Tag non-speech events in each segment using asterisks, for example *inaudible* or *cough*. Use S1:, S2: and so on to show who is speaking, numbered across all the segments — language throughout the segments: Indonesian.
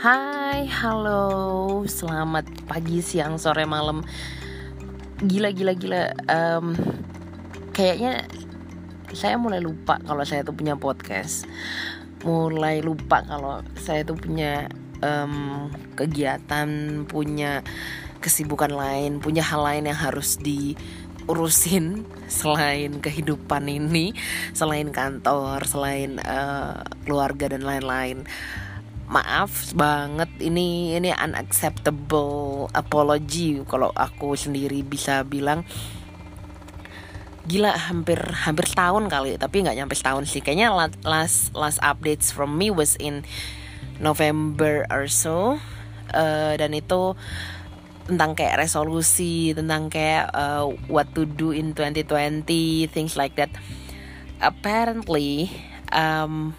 S1: Hai, halo, selamat pagi, siang, sore, malam. Gila, gila, gila. Um, kayaknya saya mulai lupa kalau saya tuh punya podcast. Mulai lupa kalau saya tuh punya um, kegiatan, punya kesibukan lain, punya hal lain yang harus diurusin selain kehidupan ini, selain kantor, selain uh, keluarga dan lain-lain maaf banget ini ini unacceptable apology kalau aku sendiri bisa bilang. Gila hampir hampir setahun kali tapi nggak nyampe setahun sih. Kayaknya last last updates from me was in November or so. Uh, dan itu tentang kayak resolusi tentang kayak uh, what to do in 2020 things like that. Apparently um,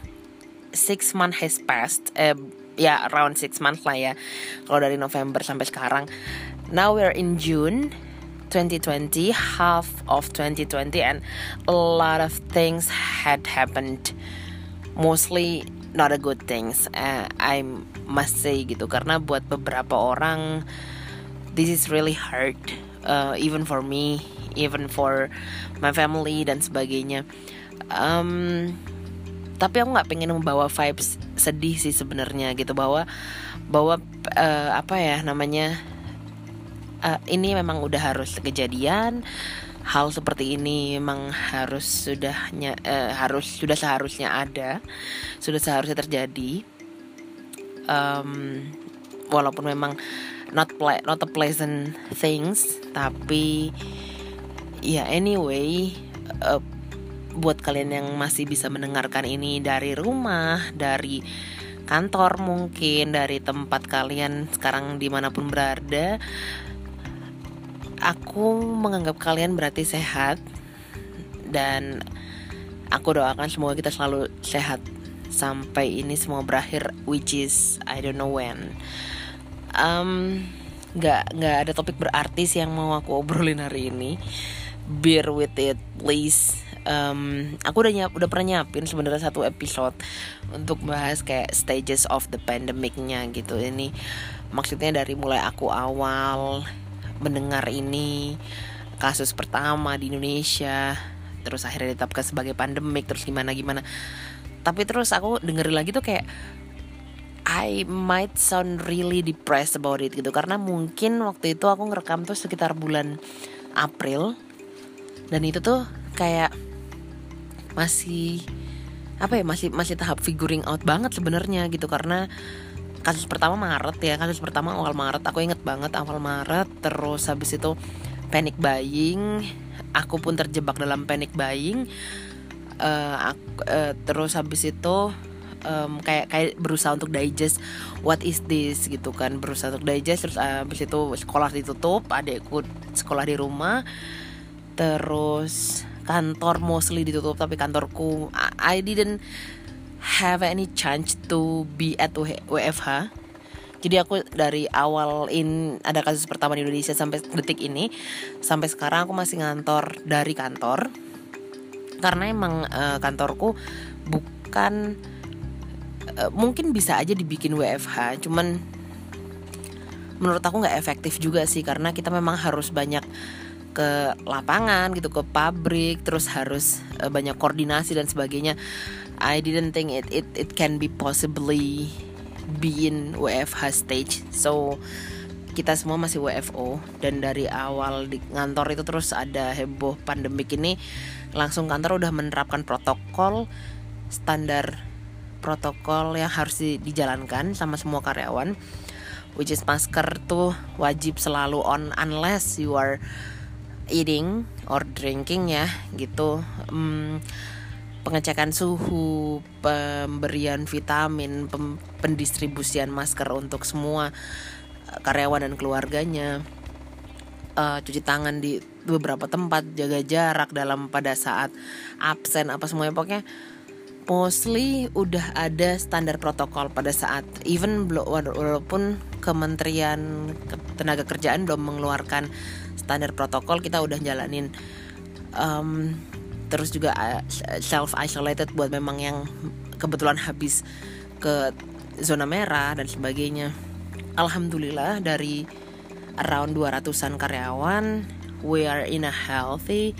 S1: six month has passed eh, ya around six months lah ya. Kalau dari November sampai sekarang. Now we're in June 2020 half of 2020 and a lot of things had happened. Mostly not a good things uh, I must say gitu. Karena buat beberapa orang this is really hard uh, even for me even for my family dan sebagainya. Um, tapi aku nggak pengen membawa vibes sedih sih sebenarnya gitu. Bahwa bahwa uh, apa ya namanya uh, ini memang udah harus kejadian. Hal seperti ini memang harus sudahnya uh, harus sudah seharusnya ada. Sudah seharusnya terjadi. Um, walaupun memang not ple not a pleasant things tapi ya yeah, anyway uh, buat kalian yang masih bisa mendengarkan ini dari rumah, dari kantor mungkin, dari tempat kalian sekarang di mana pun berada, aku menganggap kalian berarti sehat dan aku doakan semoga kita selalu sehat sampai ini semua berakhir, which is I don't know when. Um, nggak nggak ada topik berarti sih yang mau aku obrolin hari ini. Bear with it, please um, aku udah nyap udah pernah nyiapin sebenarnya satu episode untuk bahas kayak stages of the pandemicnya gitu. Ini maksudnya dari mulai aku awal mendengar ini kasus pertama di Indonesia terus akhirnya ditetapkan sebagai pandemik terus gimana gimana. Tapi terus aku dengerin lagi tuh kayak I might sound really depressed about it gitu. Karena mungkin waktu itu aku ngerekam tuh sekitar bulan April. Dan itu tuh kayak masih apa ya masih masih tahap figuring out banget sebenarnya gitu. Karena kasus pertama Maret ya kasus pertama awal Maret. Aku inget banget awal Maret terus habis itu panic buying. Aku pun terjebak dalam panic buying. Uh, aku, uh, terus habis itu um, kayak kayak berusaha untuk digest what is this gitu kan. Berusaha untuk digest terus habis itu sekolah ditutup adekku sekolah di rumah. Terus kantor mostly ditutup tapi kantorku I didn't have any chance to be at WFH jadi aku dari awal in ada kasus pertama di Indonesia sampai detik ini sampai sekarang aku masih ngantor dari kantor. Karena emang uh, kantorku bukan uh, mungkin bisa aja dibikin WFH cuman menurut aku nggak efektif juga sih karena kita memang harus banyak ke lapangan gitu ke pabrik terus harus uh, banyak koordinasi dan sebagainya. I didn't think it it it can be possibly be in WFH stage. So kita semua masih WFO dan dari awal di kantor itu terus ada heboh pandemik ini. Langsung kantor udah menerapkan protokol standar protokol yang harus di, dijalankan sama semua karyawan which is masker tuh wajib selalu on unless you are eating or drinking ya gitu. Um, pengecekan suhu pemberian vitamin pem, pendistribusian masker untuk semua eh, karyawan dan keluarganya. Uh, cuci tangan di beberapa tempat jaga jarak dalam pada saat absen apa semuanya. Pokoknya mostly udah ada standar protokol pada saat even walaupun Kementerian Tenaga Kerjaan belum mengeluarkan standar protokol kita udah jalanin um, terus juga uh, self isolated buat memang yang kebetulan habis ke zona merah dan sebagainya alhamdulillah dari around 200-an karyawan we are in a healthy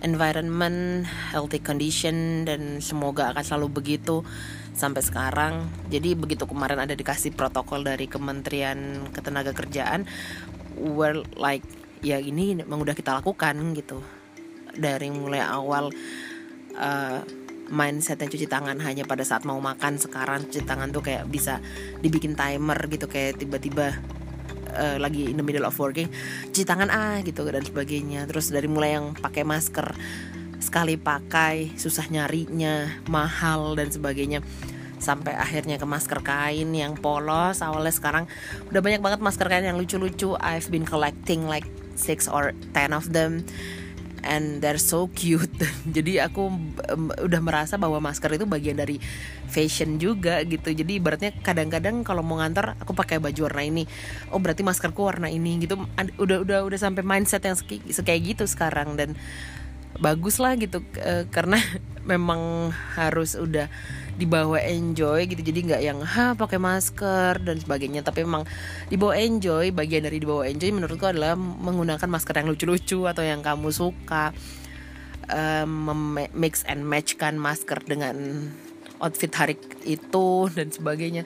S1: environment, healthy condition dan semoga akan selalu begitu sampai sekarang. Jadi begitu kemarin ada dikasih protokol dari Kementerian Ketenagakerjaan, we're like ya ini memang udah kita lakukan gitu. Dari mulai awal uh, mindsetnya cuci tangan hanya pada saat mau makan sekarang cuci tangan tuh kayak bisa dibikin timer gitu kayak tiba-tiba uh, lagi in the middle of working cuci tangan ah gitu dan sebagainya. Terus dari mulai yang pakai masker sekali pakai susah nyarinya mahal dan sebagainya. Sampai akhirnya ke masker kain yang polos awalnya sekarang udah banyak banget masker kain yang lucu-lucu. I've been collecting like six or ten of them. And they're so cute. *laughs* Jadi aku um, udah merasa bahwa masker itu bagian dari fashion juga gitu. Jadi ibaratnya kadang-kadang kalau mau ngantor aku pakai baju warna ini. Oh berarti maskerku warna ini gitu. Udah udah udah sampai mindset yang kayak gitu sekarang. Dan bagus lah gitu uh, karena *laughs* memang harus udah dibawa enjoy gitu. Jadi nggak yang ha pakai masker dan sebagainya. Tapi memang dibawa enjoy bagian dari dibawa enjoy menurutku adalah menggunakan masker yang lucu-lucu atau yang kamu suka. Um, mix and match kan masker dengan outfit hari itu dan sebagainya.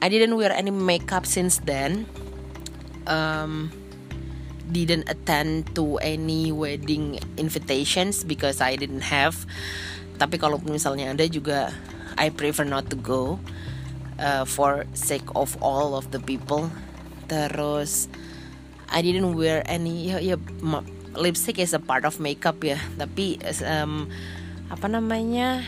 S1: I didn't wear any makeup since then. Um, didn't attend to any wedding invitations because I didn't have tapi kalau misalnya ada juga I prefer not to go uh, for sake of all of the people. Terus I didn't wear any ya, ya lipstick is a part of makeup ya. Tapi um, apa namanya?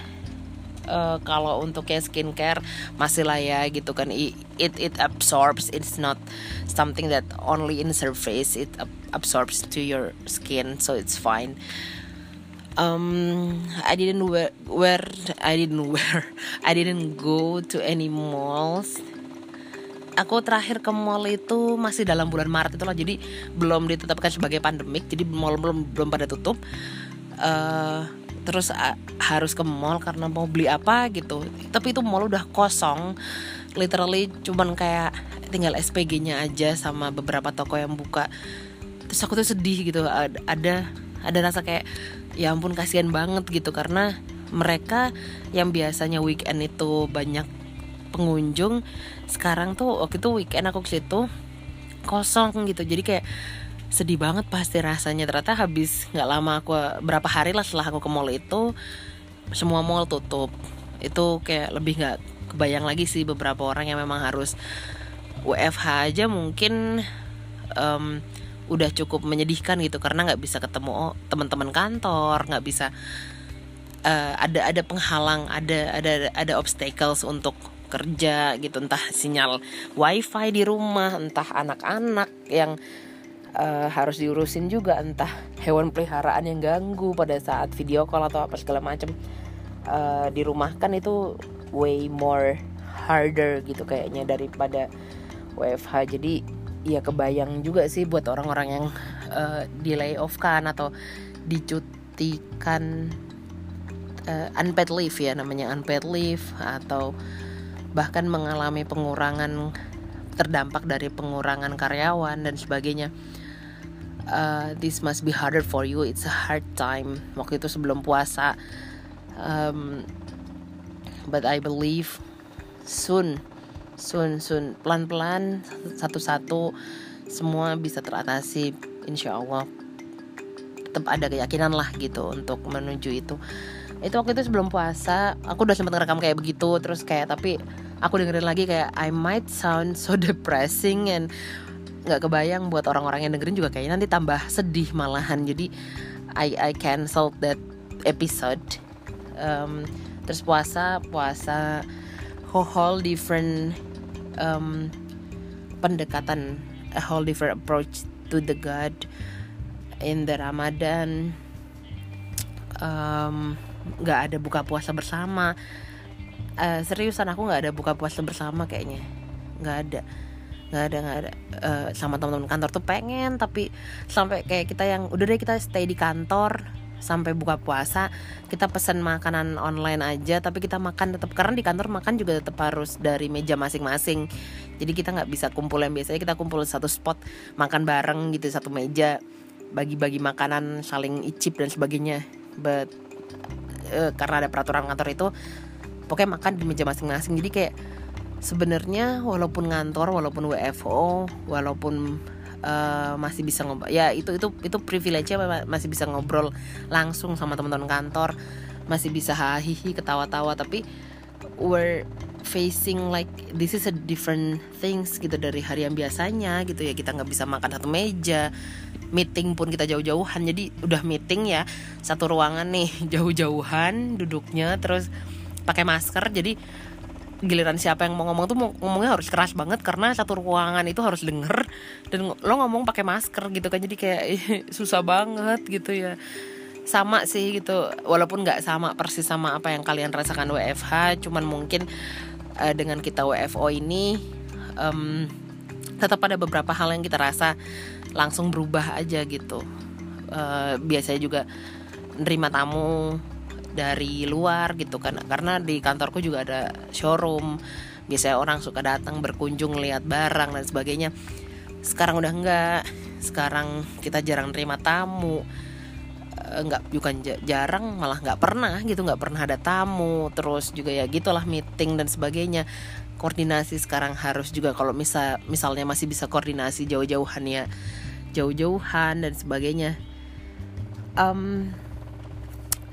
S1: Uh, kalau untuk kayak skincare masih lah ya gitu kan. It it absorbs it's not something that only in surface it absorbs to your skin so it's fine. Um I didn't wear, wear I didn't *laughs* wear I didn't go to any malls. Aku terakhir ke mall itu masih dalam bulan Maret itu lah jadi belum ditetapkan sebagai pandemik jadi mall belum belum pada tutup. Uh, terus harus ke mall karena mau beli apa gitu. Tapi itu mall udah kosong. Literally cuman kayak tinggal SPG-nya aja sama beberapa toko yang buka. Terus aku tuh sedih gitu. Ada ada rasa kayak ya ampun kasihan banget gitu. Karena mereka yang biasanya weekend itu banyak pengunjung sekarang tuh waktu itu weekend aku ke situ kosong gitu. Jadi kayak sedih banget pasti rasanya. Ternyata habis nggak lama aku berapa hari lah setelah aku ke mall itu semua mall tutup. Itu kayak lebih nggak kebayang lagi sih beberapa orang yang memang harus WFH aja mungkin um, udah cukup menyedihkan gitu karena nggak bisa ketemu teman-teman kantor nggak bisa uh, ada ada penghalang ada ada ada obstacles untuk kerja gitu. Entah sinyal wifi di rumah entah anak-anak yang uh, harus diurusin juga entah hewan peliharaan yang ganggu pada saat video call atau apa segala macam uh, di rumah kan itu way more harder gitu kayaknya daripada WFH jadi ya kebayang juga sih buat orang-orang yang uh, di layoff kan atau dicutikan uh, unpaid leave ya namanya unpaid leave atau bahkan mengalami pengurangan terdampak dari pengurangan karyawan dan sebagainya. Uh, this must be harder for you. It's a hard time. Waktu itu sebelum puasa. Um, but I believe soon sun sun pelan pelan satu satu semua bisa teratasi insya Allah tetap ada keyakinan lah gitu untuk menuju itu itu waktu itu sebelum puasa aku udah sempat ngerekam kayak begitu terus kayak tapi aku dengerin lagi kayak I might sound so *laughs* depressing and nggak kebayang buat orang-orang yang dengerin juga kayaknya nanti tambah sedih malahan. Jadi I I cancel that episode. Um, terus puasa puasa whole different um, pendekatan a whole different approach to the God in the Ramadan. Um, ada buka puasa bersama. Uh, seriusan aku nggak ada buka puasa bersama kayaknya. Nggak ada nggak ada nggak ada. Uh, sama teman-teman kantor tuh pengen tapi sampai kayak kita yang udah deh kita stay di kantor sampai buka puasa kita pesan makanan online aja tapi kita makan tetap karena di kantor makan juga tetap harus dari meja masing-masing. Jadi kita nggak bisa kumpul yang biasanya kita kumpul satu spot makan bareng gitu satu meja bagi-bagi makanan saling icip dan sebagainya. But uh, karena ada peraturan kantor itu pokoknya makan di meja masing-masing. Jadi kayak sebenarnya walaupun ngantor walaupun WFO walaupun uh, masih bisa ngobrol ya itu itu itu privilege masih bisa ngobrol langsung sama teman-teman kantor masih bisa hahihi ketawa-tawa tapi we're facing like this is a different things gitu dari hari yang biasanya gitu ya. Kita nggak bisa makan satu meja meeting pun kita jauh-jauhan. Jadi udah meeting ya satu ruangan nih *laughs* jauh-jauhan duduknya terus pakai masker. Jadi giliran siapa yang mau ngomong tuh ngomongnya harus keras banget karena satu ruangan itu harus denger dan lo ngomong pakai masker gitu kan jadi kayak *laughs* susah banget gitu ya. Sama sih gitu walaupun nggak sama persis sama apa yang kalian rasakan WFH cuman mungkin uh, dengan kita WFO ini um, tetap ada beberapa hal yang kita rasa langsung berubah aja gitu. Uh, biasanya juga nerima tamu dari luar gitu kan. Karena di kantorku juga ada showroom. Biasanya orang suka datang berkunjung lihat barang dan sebagainya. Sekarang udah enggak. Sekarang kita jarang terima tamu. Enggak eh, bukan jarang malah nggak pernah gitu. Nggak pernah ada tamu. Terus juga ya gitulah meeting dan sebagainya. Koordinasi sekarang harus juga kalau misal misalnya masih bisa koordinasi jauh-jauhan ya. Jauh-jauhan dan sebagainya. Um,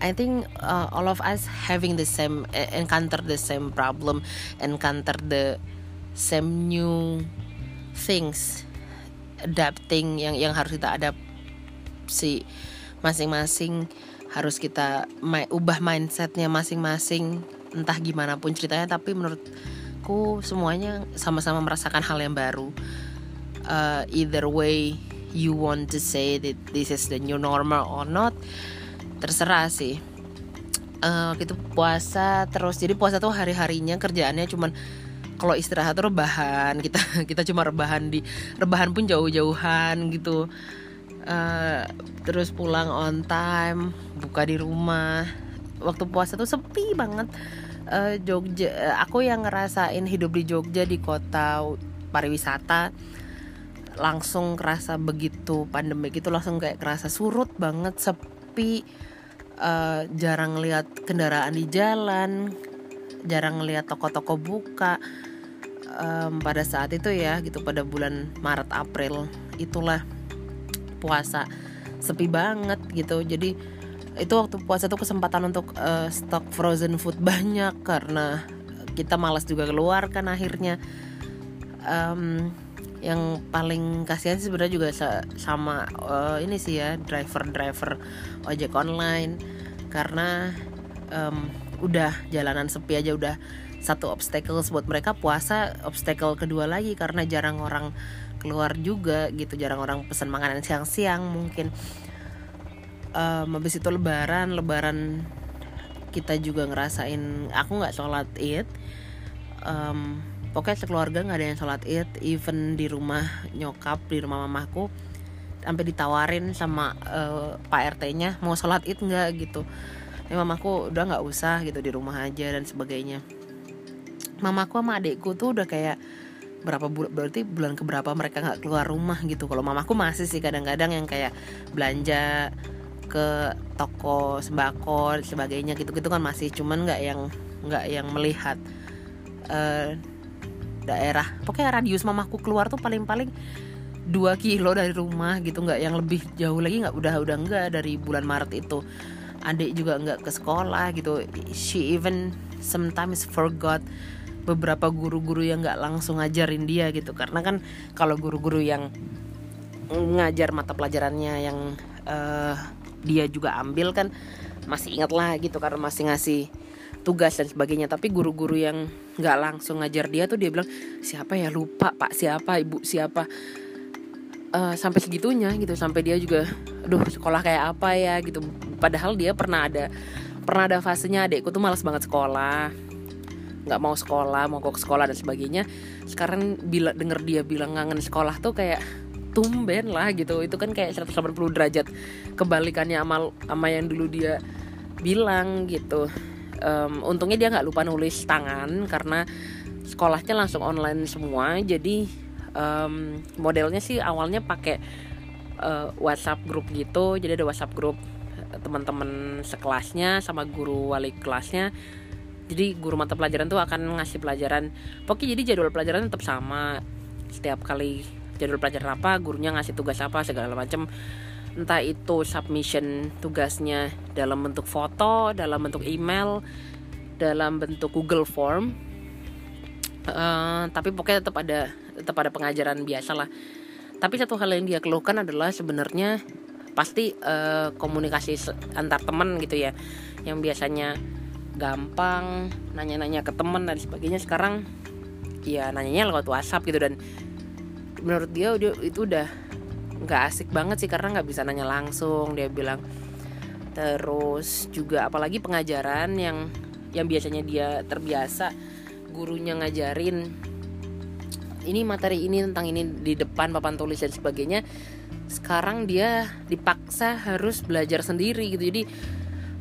S1: I think uh, all of us having the same encounter the same problem, encounter the same new things, adapting yang yang harus kita adapsi masing-masing harus kita ma ubah mindsetnya masing-masing entah gimana pun ceritanya. Tapi menurutku semuanya sama-sama merasakan hal yang baru. Uh, either way you want to say that this is the new normal or not terserah sih. Uh, gitu puasa terus. Jadi puasa tuh hari harinya kerjaannya cuman kalau istirahat tuh rebahan. Kita *laughs* kita cuma rebahan di rebahan pun jauh-jauhan gitu. Uh, terus pulang on time buka di rumah. Waktu puasa tuh sepi banget. Uh, Jogja aku yang ngerasain hidup di Jogja di kota pariwisata langsung kerasa begitu pandemi itu langsung kayak kerasa surut banget sepi uh, jarang lihat kendaraan di jalan jarang lihat toko-toko buka. Um, pada saat itu ya gitu pada bulan Maret April itulah puasa. Sepi banget gitu. Jadi itu waktu puasa tuh kesempatan untuk uh, stok frozen food banyak karena kita malas juga keluar kan akhirnya. Um, yang paling kasihan sih sebenarnya juga sama uh, ini sih ya driver-driver ojek online. Karena um, udah jalanan sepi aja udah satu obstacle buat mereka puasa obstacle kedua lagi karena jarang orang keluar juga gitu jarang orang pesan makanan siang-siang mungkin. Um, habis itu lebaran lebaran kita juga ngerasain aku nggak sholat id. Um, pokoknya sekeluarga nggak ada yang sholat id even di rumah nyokap di rumah mamaku sampai ditawarin sama uh, pak rt-nya mau sholat id nggak? gitu. Ya mamaku udah nggak usah gitu di rumah aja dan sebagainya. Mamaku sama adikku tuh udah kayak berapa bulan berarti bulan keberapa mereka nggak keluar rumah gitu. Kalau mamaku masih sih kadang-kadang yang kayak belanja ke toko sembako dan sebagainya gitu gitu kan masih. Cuman nggak yang nggak yang melihat uh, daerah. Pokoknya radius mamaku keluar tuh paling-paling dua kilo dari rumah gitu nggak yang lebih jauh lagi nggak udah udah nggak dari bulan Maret itu. Adik juga nggak ke sekolah gitu. She even sometimes forgot beberapa guru-guru yang nggak langsung ngajarin dia gitu. Karena kan kalau guru-guru yang ngajar mata pelajarannya yang uh, dia juga ambil kan masih ingat lah gitu karena masih ngasih tugas dan sebagainya. Tapi guru-guru yang nggak langsung ngajar dia tuh dia bilang siapa ya? Lupa pak. Siapa? Ibu siapa? Uh, sampai segitunya gitu. Sampai dia juga aduh sekolah kayak apa ya? Gitu. Padahal dia pernah ada pernah ada fasenya. Adekku tuh malas banget sekolah. Nggak mau sekolah mau ke sekolah dan sebagainya. Sekarang bila denger dia bilang ngangen sekolah tuh kayak tumben lah gitu. Itu kan kayak 180 derajat kebalikannya sama sama yang dulu dia bilang gitu um, untungnya dia nggak lupa nulis tangan karena sekolahnya langsung online semua. Jadi um, modelnya sih awalnya pakai uh, WhatsApp grup gitu. Jadi ada WhatsApp grup teman-teman sekelasnya sama guru wali kelasnya. Jadi guru mata pelajaran tuh akan ngasih pelajaran. Pokoknya jadi jadwal pelajaran tetap sama. Setiap kali jadwal pelajaran apa gurunya ngasih tugas apa segala macam entah itu submission tugasnya dalam bentuk foto dalam bentuk email dalam bentuk Google Form. Uh, tapi pokoknya tetap ada tetap ada pengajaran biasa lah. Tapi satu hal yang dia keluhkan adalah sebenarnya pasti uh, komunikasi antar teman gitu ya. Yang biasanya gampang nanya-nanya ke teman dan sebagainya. Sekarang ya nanyanya lewat WhatsApp gitu dan menurut dia itu udah nggak asik banget sih karena nggak bisa nanya langsung dia bilang. Terus juga apalagi pengajaran yang yang biasanya dia terbiasa gurunya ngajarin. Ini materi ini tentang ini di depan papan tulis dan sebagainya. Sekarang dia dipaksa harus belajar sendiri gitu. Jadi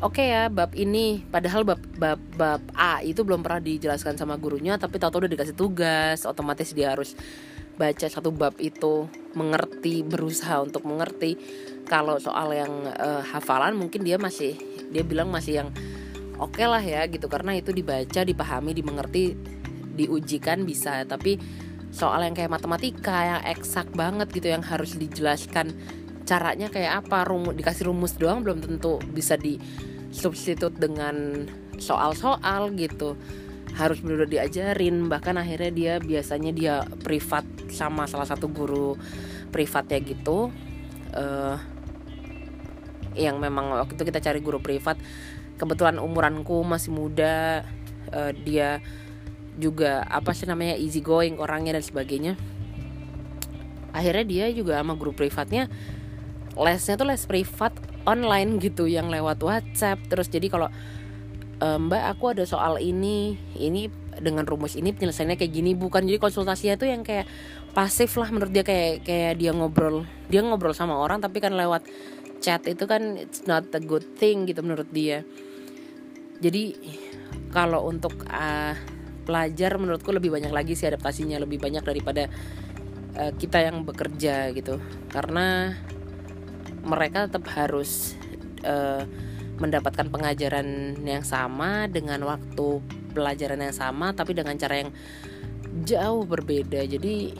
S1: oke okay ya bab ini padahal bab bab bab A itu belum pernah dijelaskan sama gurunya tapi tahu-tahu udah dikasih tugas otomatis dia harus baca satu bab itu mengerti berusaha untuk mengerti. Kalau soal yang uh, hafalan mungkin dia masih dia bilang masih yang oke okay lah ya gitu. Karena itu dibaca dipahami dimengerti diujikan bisa. Tapi soal yang kayak matematika yang eksak banget gitu yang harus dijelaskan caranya kayak apa rumus dikasih rumus doang belum tentu bisa di substitut dengan soal-soal gitu harus benar diajarin. Bahkan akhirnya dia biasanya dia privat sama salah satu guru privatnya gitu. Uh, yang memang waktu itu kita cari guru privat. Kebetulan umuranku masih muda. Uh, dia juga apa sih namanya easy going orangnya dan sebagainya. Akhirnya dia juga sama guru privatnya lesnya tuh les privat online gitu yang lewat WhatsApp. Terus jadi kalau e, Mbak aku ada soal ini. Ini dengan rumus ini penyelesaiannya kayak gini. Bukan jadi konsultasinya tuh yang kayak pasif lah menurut dia kayak kayak dia ngobrol dia ngobrol sama orang tapi kan lewat chat itu kan it's not a good thing gitu menurut dia. Jadi kalau untuk uh, pelajar menurutku lebih banyak lagi sih adaptasinya lebih banyak daripada uh, kita yang bekerja gitu. Karena mereka tetap harus uh, mendapatkan pengajaran yang sama dengan waktu pelajaran yang sama tapi dengan cara yang jauh berbeda. Jadi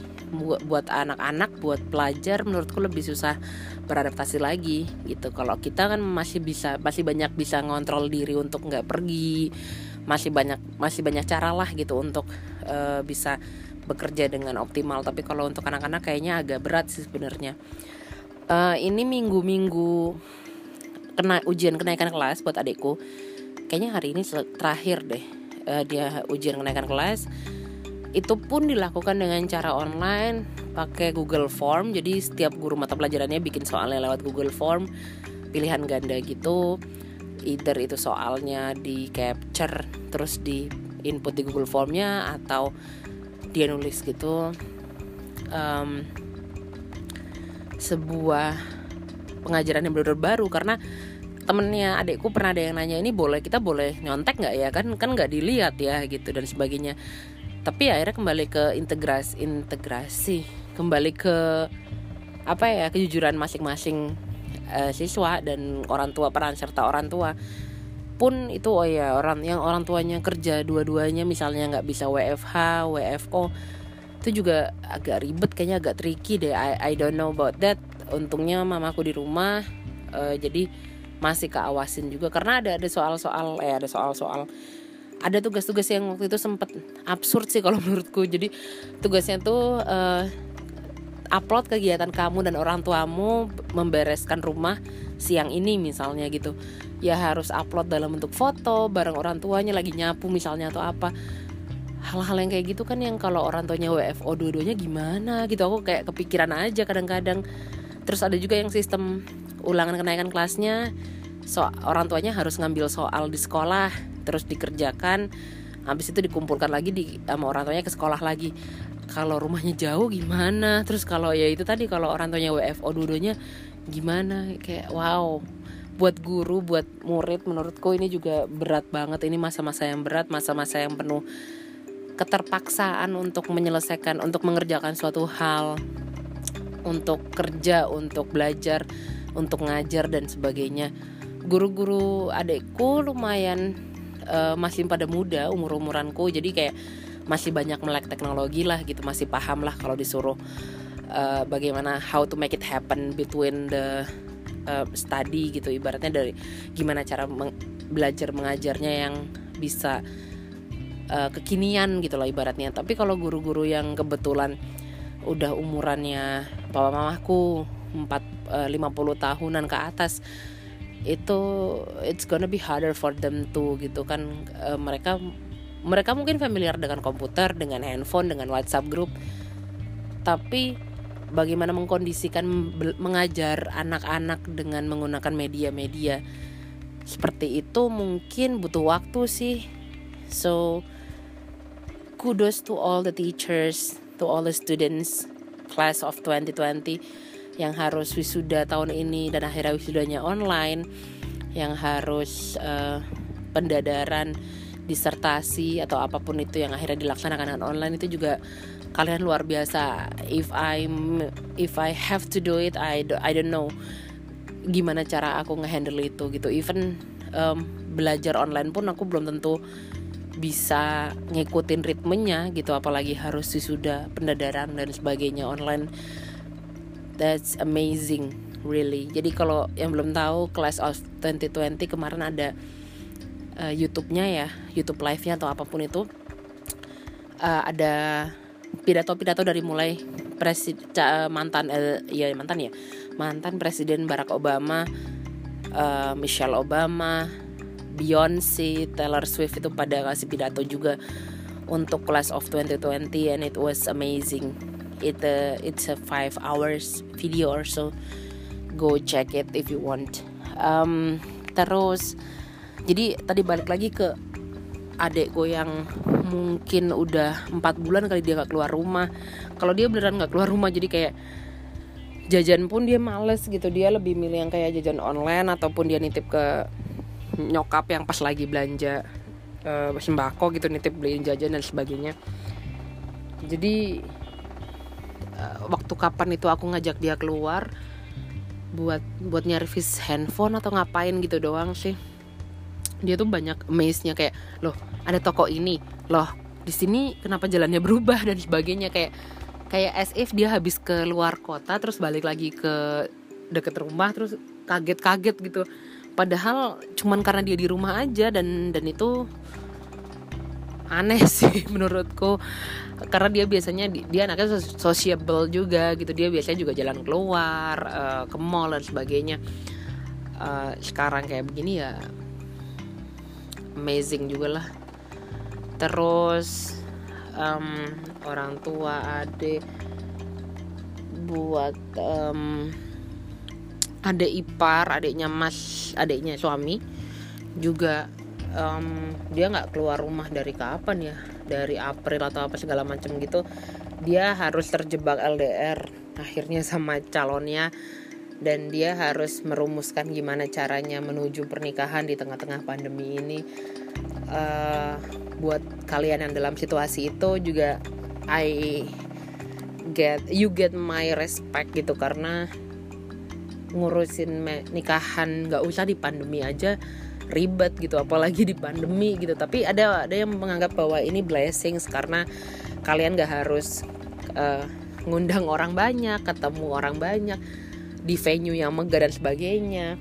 S1: buat anak-anak buat pelajar menurutku lebih susah beradaptasi lagi gitu. Kalau kita kan masih bisa masih banyak bisa ngontrol diri untuk nggak pergi masih banyak masih banyak cara lah gitu untuk uh, bisa bekerja dengan optimal. Tapi kalau untuk anak-anak kayaknya agak berat sih sebenarnya. Uh, ini minggu-minggu kena ujian kenaikan kelas buat adikku. Kayaknya hari ini terakhir deh uh, dia ujian kenaikan kelas. Itu pun dilakukan dengan cara online pakai Google Form. Jadi setiap guru mata pelajarannya bikin soalnya lewat Google Form pilihan ganda gitu. Either itu soalnya di capture terus di input di Google Formnya atau dia nulis gitu. Um, sebuah pengajaran yang benar-benar baru karena temennya adikku pernah ada yang nanya ini boleh kita boleh nyontek nggak ya? Kan kan nggak dilihat ya gitu dan sebagainya. Tapi akhirnya kembali ke integrasi integrasi kembali ke apa ya kejujuran masing-masing uh, siswa dan orang tua peran serta orang tua. Pun itu oh ya orang yang orang tuanya kerja dua-duanya misalnya nggak bisa WFH WFO itu juga agak ribet kayaknya agak tricky deh. I, I don't know about that untungnya mamaku di rumah uh, jadi masih keawasin juga. Karena ada ada soal-soal eh ada soal-soal ada tugas-tugas yang waktu itu sempet absurd sih kalau *laughs* menurutku. Jadi tugasnya tuh uh, upload kegiatan kamu dan orang tuamu membereskan rumah siang ini misalnya gitu. Ya harus upload dalam bentuk foto bareng orang tuanya lagi nyapu misalnya atau apa. Hal-hal yang kayak gitu kan yang kalau orang tuanya WFO dua-duanya gimana gitu? Aku kayak kepikiran aja kadang-kadang terus ada juga yang sistem ulangan kenaikan kelasnya. So orang tuanya harus ngambil soal di sekolah terus dikerjakan. Habis itu dikumpulkan lagi di sama orang tuanya ke sekolah lagi. Kalau rumahnya jauh gimana? Terus kalau ya itu tadi kalau orang tuanya WFO dua-duanya gimana? Kayak wow. Buat guru buat murid menurutku ini juga berat banget. Ini masa-masa yang berat masa-masa yang penuh keterpaksaan untuk menyelesaikan untuk mengerjakan suatu hal untuk kerja untuk belajar untuk ngajar dan sebagainya. Guru-guru adekku lumayan uh, masih pada muda umur umuranku jadi kayak masih banyak melek teknologi lah gitu masih paham lah kalau disuruh uh, bagaimana how to make it happen between the uh, study gitu. Ibaratnya dari gimana cara meng belajar mengajarnya yang bisa uh, kekinian gitu loh ibaratnya. Tapi kalau guru-guru yang kebetulan udah umurannya papa mamaku 4 uh, 50 tahunan ke atas itu it's gonna be harder for them too gitu kan uh, mereka mereka mungkin familiar dengan komputer, dengan handphone, dengan WhatsApp group. Tapi bagaimana mengkondisikan mengajar anak-anak dengan menggunakan media-media seperti itu mungkin butuh waktu sih so kudos to all the teachers to all the students class of 2020 yang harus wisuda tahun ini dan akhirnya wisudanya online yang harus uh, pendadaran disertasi atau apa pun itu yang akhirnya dilaksanakan dengan online itu juga kalian luar biasa. If I if I have to do it I do, I don't know gimana cara aku ngehandle itu gitu. Even um, belajar online pun aku belum tentu bisa ngikutin ritmenya gitu apalagi harus sudah pendadaran dan sebagainya online. That's amazing really. Jadi kalau yang belum tahu class of 2020 kemarin ada uh, YouTube-nya ya YouTube live-nya atau apa pun itu. Uh, ada pidato-pidato dari mulai presiden mantan uh, ya mantan ya mantan presiden Barack Obama uh, Michelle Obama Beyonce Taylor Swift itu pada kasih pidato juga untuk Class of 2020 and it was amazing. It uh, it's a five hours video or so. Go check it if you want. Um, terus jadi tadi balik lagi ke adik gue yang mungkin udah empat bulan kali dia gak keluar rumah. Kalau dia beneran gak keluar rumah jadi kayak jajan pun dia males gitu. Dia lebih milih yang kayak jajan online ataupun dia nitip ke nyokap yang pas lagi belanja uh, sembako gitu nitip beliin jajan dan sebagainya. Jadi uh, waktu kapan itu aku ngajak dia keluar buat buat nyervis handphone atau ngapain gitu doang sih. Dia tuh banyak amaze-nya kayak loh ada toko ini. Loh di sini kenapa jalannya berubah? dan sebagainya. Kayak kayak as if dia habis ke luar kota terus balik lagi ke deket rumah terus kaget-kaget gitu padahal cuman karena dia di rumah aja dan dan itu aneh *laughs* sih menurutku. Karena dia biasanya dia anaknya sociable juga gitu. Dia biasanya juga jalan keluar uh, ke mall dan sebagainya. Uh, sekarang kayak begini ya amazing juga lah. Terus um, orang tua adik buat um, adik ipar adiknya mas adiknya suami juga um, dia nggak keluar rumah dari kapan ya? Dari April atau apa segala macam gitu. Dia harus terjebak LDR akhirnya sama calonnya dan dia harus merumuskan gimana caranya menuju pernikahan di tengah-tengah pandemi ini. Uh, buat kalian yang dalam situasi itu juga I get you get my respect gitu karena ngurusin nikahan nggak usah di pandemi aja ribet gitu apalagi di pandemi gitu. Tapi ada ada yang menganggap bahwa ini blessings karena kalian nggak harus uh, ngundang orang banyak ketemu orang banyak di venue yang megah dan sebagainya.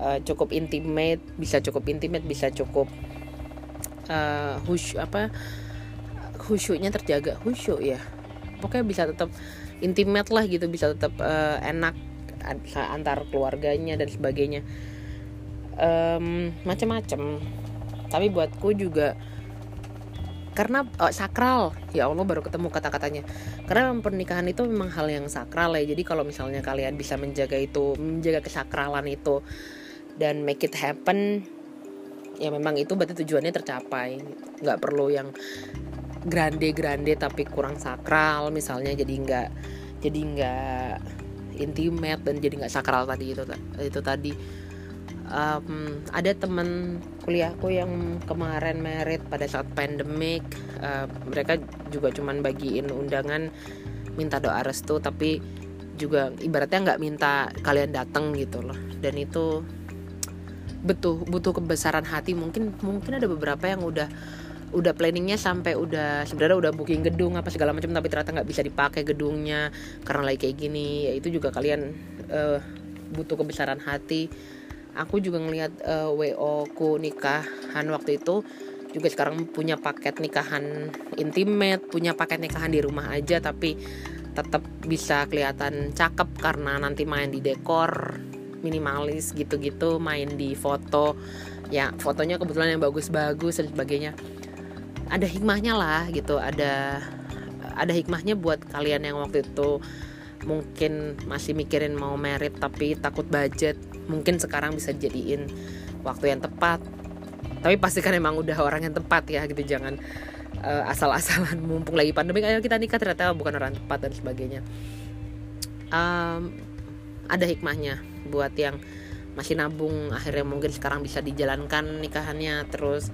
S1: Uh, cukup intimate bisa cukup intimate bisa cukup uh, hush apa khusyuknya terjaga. Khusyuk ya. Pokoknya bisa tetap intimate lah gitu bisa tetap uh, enak antar keluarganya dan sebagainya. Um, macam-macam tapi buatku juga karena oh, sakral. Ya Allah baru ketemu kata-katanya. Karena pernikahan itu memang hal yang sakral ya. Jadi kalau misalnya kalian bisa menjaga itu menjaga kesakralan itu dan make it happen ya memang itu berarti tujuannya tercapai. Nggak perlu yang grande grande tapi kurang sakral misalnya. Jadi nggak jadi nggak intimate dan jadi nggak sakral tadi itu itu tadi. Um, ada teman kuliahku yang kemarin merit pada saat pandemik uh, mereka juga cuman bagiin undangan minta doa restu tapi juga ibaratnya nggak minta kalian datang gitu loh. Dan itu betul butuh kebesaran hati. Mungkin mungkin ada beberapa yang udah udah planningnya sampai udah sebenarnya udah booking gedung apa segala macam tapi ternyata nggak bisa dipakai gedungnya karena lagi kayak gini. Ya itu juga kalian uh, butuh kebesaran hati. Aku juga ngelihat uh, eh, wo ku nikahan waktu itu juga sekarang punya paket nikahan intimate punya paket nikahan di rumah aja tapi tetap bisa kelihatan cakep karena nanti main di dekor minimalis gitu-gitu main di foto. Ya fotonya kebetulan yang bagus-bagus dan sebagainya ada hikmahnya lah gitu ada ada hikmahnya buat kalian yang waktu itu mungkin masih mikirin mau merit tapi takut budget mungkin sekarang bisa jadiin waktu yang tepat. Tapi pastikan emang udah orang yang tepat ya gitu jangan uh, asal-asalan *laughs* mumpung lagi pandemi ayo kita nikah ternyata bukan orang tepat dan sebagainya. Um, ada hikmahnya buat yang masih nabung akhirnya mungkin sekarang bisa dijalankan nikahannya. Terus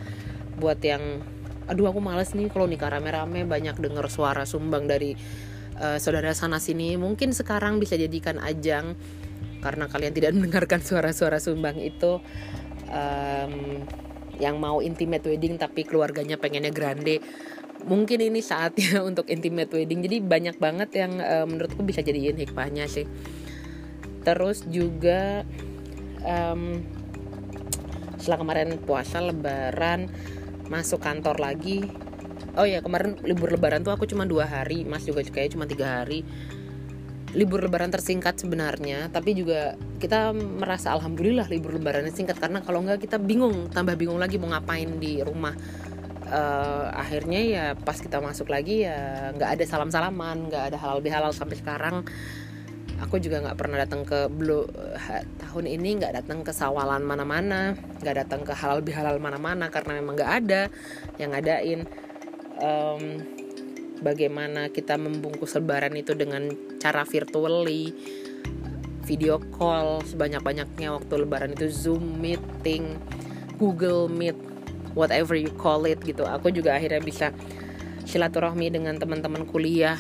S1: buat yang aduh aku males nih kalau nikah rame-rame banyak denger suara sumbang dari uh, saudara sana sini. Mungkin sekarang bisa jadikan ajang karena kalian tidak *laughs* mendengarkan suara-suara sumbang itu um, yang mau intimate wedding tapi keluarganya pengennya grande. Mungkin ini saatnya *laughs* untuk intimate wedding. Jadi banyak banget yang uh, menurutku bisa jadiin hikmahnya sih. Terus juga um, setelah kemarin puasa lebaran masuk kantor lagi. Oh ya kemarin libur lebaran tuh aku cuma dua hari mas juga kayak cuma tiga hari. Libur lebaran tersingkat sebenarnya tapi juga kita merasa alhamdulillah libur lebarannya singkat karena kalau nggak kita bingung tambah bingung lagi mau ngapain di rumah. Uh, akhirnya ya pas kita masuk lagi ya nggak ada salam salaman nggak ada halal bihalal sampai sekarang aku juga nggak pernah datang ke blue tahun ini nggak datang ke sawalan mana-mana nggak datang ke halal bihalal mana-mana karena memang nggak ada yang ngadain. Um, bagaimana kita membungkus lebaran itu dengan cara virtually video call sebanyak-banyaknya waktu lebaran itu zoom meeting google meet whatever you call it gitu. Aku juga akhirnya bisa silaturahmi dengan teman-teman kuliah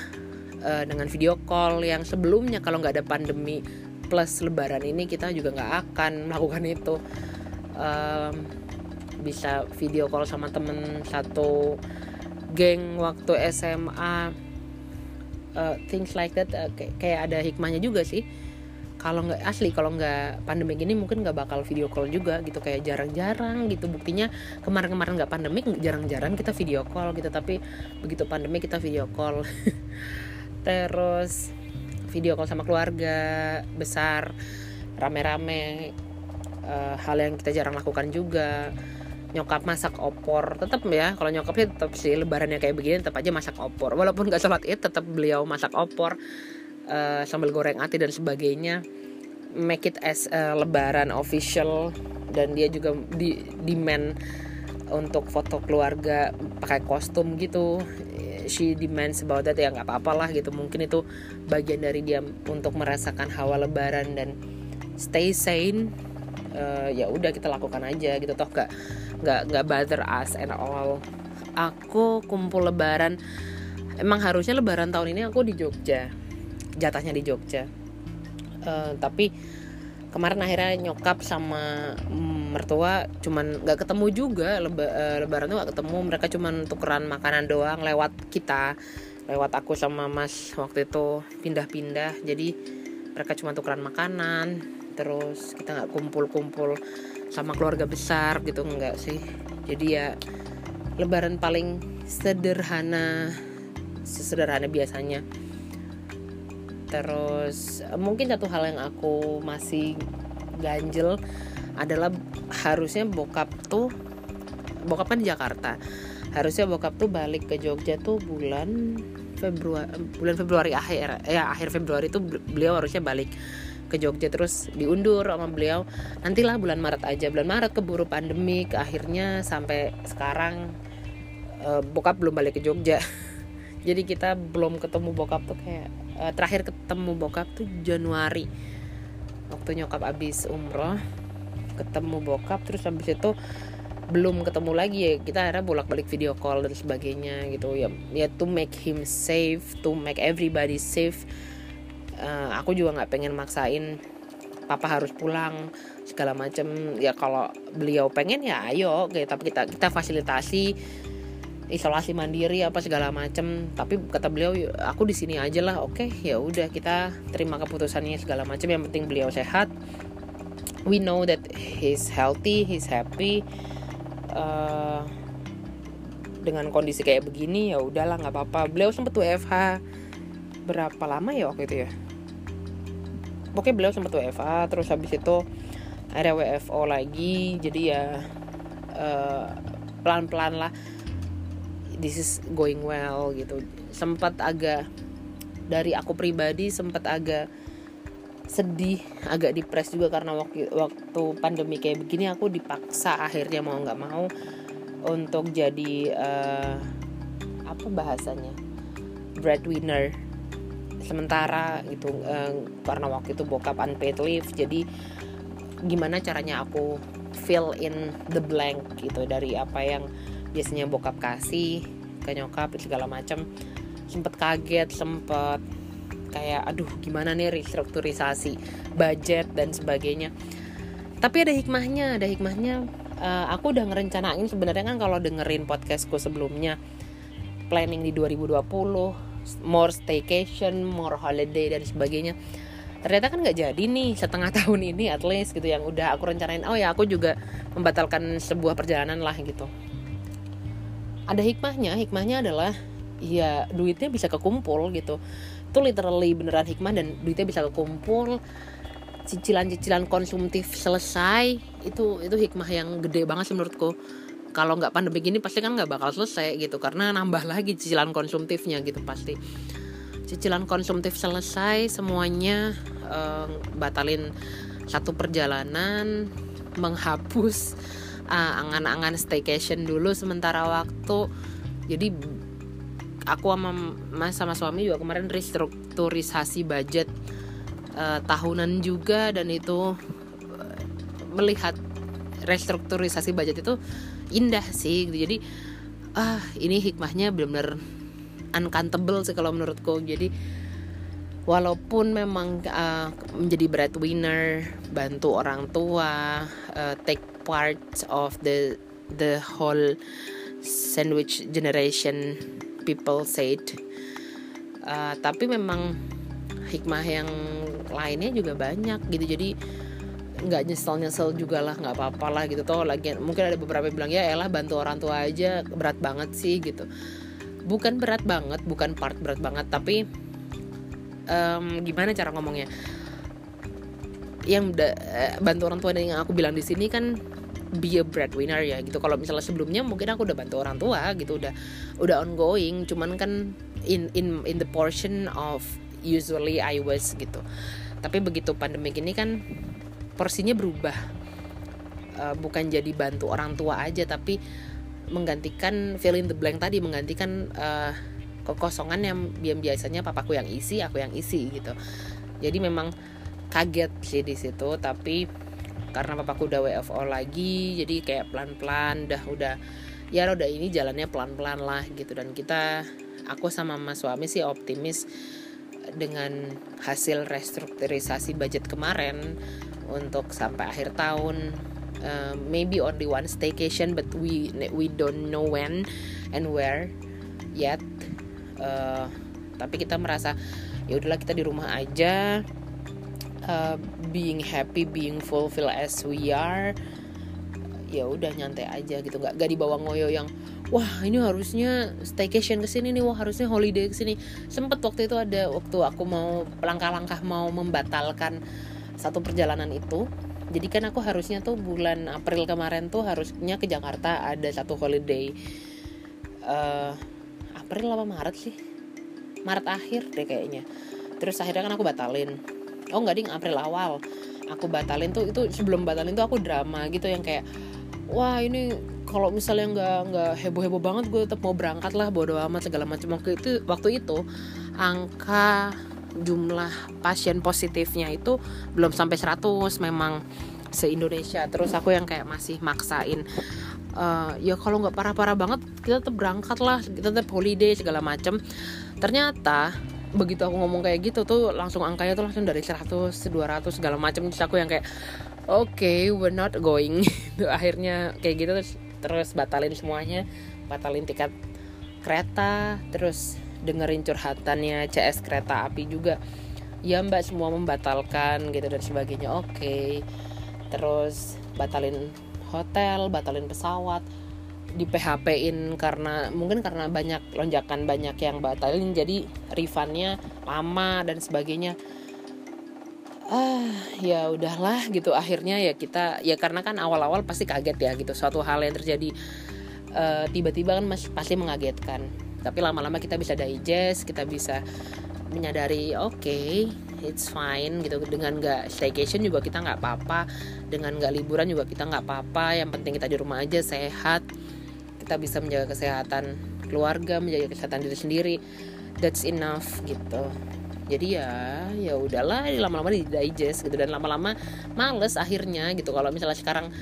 S1: uh, dengan video call yang sebelumnya kalau nggak ada pandemi plus lebaran ini kita juga nggak akan *laughs* melakukan itu. Um, bisa video call sama temen satu geng waktu SMA uh, eh, things like that uh, kayak ada hikmahnya juga sih. Kalau nggak asli kalau nggak pandemi gini mungkin nggak bakal video call juga gitu kayak jarang-jarang gitu. Buktinya kemarin-kemarin nggak pandemi jarang-jarang kita video call gitu. Tapi begitu pandemi kita video call *laughs* terus video call sama keluarga besar rame-rame uh, hal yang kita jarang lakukan juga. Nyokap masak opor tetap ya kalau nyokapnya tetap sih lebarannya kayak begini tetap aja masak opor. Walaupun gak sholat id tetap beliau masak opor uh, sambal goreng ati dan sebagainya. Make it as uh, lebaran official dan dia juga di demand untuk foto keluarga pakai kostum gitu she demands about that ya nggak apa-apa lah gitu. Mungkin itu bagian dari dia untuk merasakan hawa lebaran dan stay sane uh, ya udah kita lakukan aja gitu toh. Gak nggak nggak bother us and all. Aku kumpul lebaran emang harusnya lebaran tahun ini aku di Jogja. Jatahnya di Jogja. Uh, tapi kemarin akhirnya nyokap sama mertua cuman nggak ketemu juga leba, uh, lebaran tuh gak ketemu. Mereka cuman tukeran makanan doang lewat kita lewat aku sama mas waktu itu pindah-pindah. Jadi mereka cuma tukeran makanan terus kita nggak kumpul-kumpul sama keluarga besar gitu enggak sih. Jadi ya lebaran paling sederhana sesederhana biasanya terus mungkin satu hal yang aku masih ganjel adalah harusnya bokap tuh bokap kan Jakarta. Harusnya bokap tuh balik ke Jogja tuh bulan Februari bulan Februari akhir ya akhir Februari tuh beliau harusnya balik ke Jogja terus diundur sama beliau. Nantilah bulan Maret aja. Bulan Maret keburu pandemi akhirnya sampai sekarang uh, bokap belum balik ke Jogja. *laughs* Jadi kita belum ketemu bokap tuh kayak uh, terakhir ketemu bokap tuh Januari. Waktu nyokap abis umroh ketemu bokap terus habis itu belum ketemu lagi ya. Kita akhirnya bolak balik video call dan sebagainya gitu. Ya ya to make him safe to make everybody safe. Uh, aku juga nggak pengen maksain papa harus pulang segala macam ya kalau beliau pengen ya ayo gitu. Tapi kita kita fasilitasi isolasi mandiri apa segala macam tapi kata beliau aku di sini aja lah oke ya udah kita terima keputusannya segala macam yang penting beliau sehat. We know that he's healthy he's happy. Uh, dengan kondisi kayak begini ya udahlah nggak apa-apa. Beliau sempat WFH berapa lama ya waktu itu ya? Pokoknya beliau sempat WFA terus habis itu ada WFO lagi. Jadi ya uh, pelan-pelan lah this is going well gitu. Sempat agak dari aku pribadi sempat agak sedih agak depres juga karena waktu waktu pandemi kayak begini aku dipaksa akhirnya mau nggak mau untuk jadi uh, apa bahasanya breadwinner. Sementara gitu uh, karena waktu itu bokap unpaid leave jadi gimana caranya aku fill in the blank gitu dari apa yang biasanya bokap kasih ke nyokap segala macam sempet kaget sempet kayak aduh gimana nih restrukturisasi budget dan sebagainya tapi ada hikmahnya ada hikmahnya uh, aku udah ngerencanain sebenarnya kan kalau dengerin podcastku sebelumnya planning di 2020 more staycation, more holiday dan sebagainya. Ternyata kan nggak jadi nih setengah *laughs* tahun ini at least gitu yang udah aku rencanain. Oh ya aku juga membatalkan sebuah perjalanan lah gitu. Ada hikmahnya, hikmahnya adalah ya duitnya bisa kekumpul gitu. Itu literally beneran hikmah dan duitnya bisa kekumpul. Cicilan-cicilan konsumtif selesai itu itu hikmah yang gede banget menurutku. Kalau nggak pandemi gini pasti kan nggak bakal selesai gitu karena nambah lagi cicilan konsumtifnya gitu pasti. Cicilan konsumtif selesai semuanya uh, batalin satu perjalanan menghapus uh, angan-angan staycation dulu sementara waktu jadi aku sama mas sama suami juga kemarin restrukturisasi budget uh, tahunan juga dan itu uh, melihat restrukturisasi budget itu indah sih gitu. jadi ah ini hikmahnya benar-benar uncountable sih kalau menurutku jadi walaupun memang uh, menjadi breadwinner bantu orang tua uh, take part of the the whole sandwich generation people said. Uh, tapi memang hikmah yang lainnya juga banyak gitu. Jadi nggak nyesel nyesel juga lah nggak apa apa lah gitu. Toh lagi mungkin ada beberapa yang bilang ya elah bantu orang tua aja berat banget sih gitu. Bukan berat banget bukan part berat banget tapi um, gimana cara ngomongnya? Yang da, eh, bantu orang tua yang aku bilang di sini kan be a breadwinner ya gitu. Kalau misalnya sebelumnya mungkin aku udah bantu orang tua gitu. Udah udah ongoing cuman kan in in in the portion of usually I was gitu. Tapi begitu pandemi ini kan porsinya berubah. Uh, bukan jadi bantu orang tua aja tapi menggantikan fill in the blank tadi menggantikan uh, kekosongan yang yang biasanya papaku yang isi aku yang isi gitu. Jadi memang kaget sih di situ tapi karena papaku udah WFO lagi jadi kayak pelan-pelan udah udah ya udah ini jalannya pelan-pelan lah gitu. Dan kita aku sama mas suami sih optimis dengan hasil restrukturisasi budget kemarin untuk sampai akhir tahun uh, maybe only one staycation but we we don't know when and where yet. Uh, tapi kita merasa ya udahlah kita di rumah aja uh, being happy being fulfilled as we are ya udah nyantai aja gitu. Nggak gak dibawa ngoyo yang wah ini harusnya staycation ke sini nih wah harusnya holiday ke sini. Sempet waktu itu ada waktu aku mau langkah-langkah mau membatalkan satu perjalanan itu. Jadi kan aku harusnya tuh bulan April kemarin tuh harusnya ke Jakarta ada satu holiday. Uh, April apa Maret sih? Maret akhir deh kayaknya. Terus akhirnya kan aku batalin oh nggak ding April awal. Aku batalin tuh itu sebelum batalin tuh aku drama gitu yang kayak wah ini kalau misalnya nggak nggak heboh heboh banget gue tetap mau berangkat lah bodo amat segala macam waktu itu waktu itu angka jumlah pasien positifnya itu belum sampai 100 memang se Indonesia terus aku yang kayak masih maksain uh, ya kalau nggak parah-parah banget kita tetap berangkat lah kita tetap holiday segala macam ternyata begitu aku ngomong kayak gitu tuh langsung angkanya tuh langsung dari 100 200 segala macam. Terus aku yang kayak oke okay, we're not going. *laughs* Akhirnya kayak gitu terus terus batalin semuanya. Batalin tiket kereta terus dengerin curhatannya CS kereta api juga. Ya mbak semua membatalkan gitu dan sebagainya. Oke. Okay. terus batalin hotel batalin pesawat di PHP-in karena mungkin karena banyak lonjakan banyak yang batalin jadi refundnya lama dan sebagainya. Ah ya udahlah gitu. Akhirnya ya kita ya karena kan awal-awal pasti kaget ya gitu. Suatu hal yang terjadi uh, tiba-tiba kan masih pasti mengagetkan. Tapi lama-lama kita bisa digest kita bisa menyadari oke okay, it's fine gitu. Dengan nggak staycation juga kita nggak apa-apa. Dengan nggak liburan juga kita nggak apa-apa. Yang penting kita di rumah aja sehat kita bisa menjaga kesehatan keluarga menjaga kesehatan diri sendiri. That's enough gitu. Jadi ya ya udahlah lama-lama di digest gitu dan lama-lama males akhirnya gitu. Kalau misalnya sekarang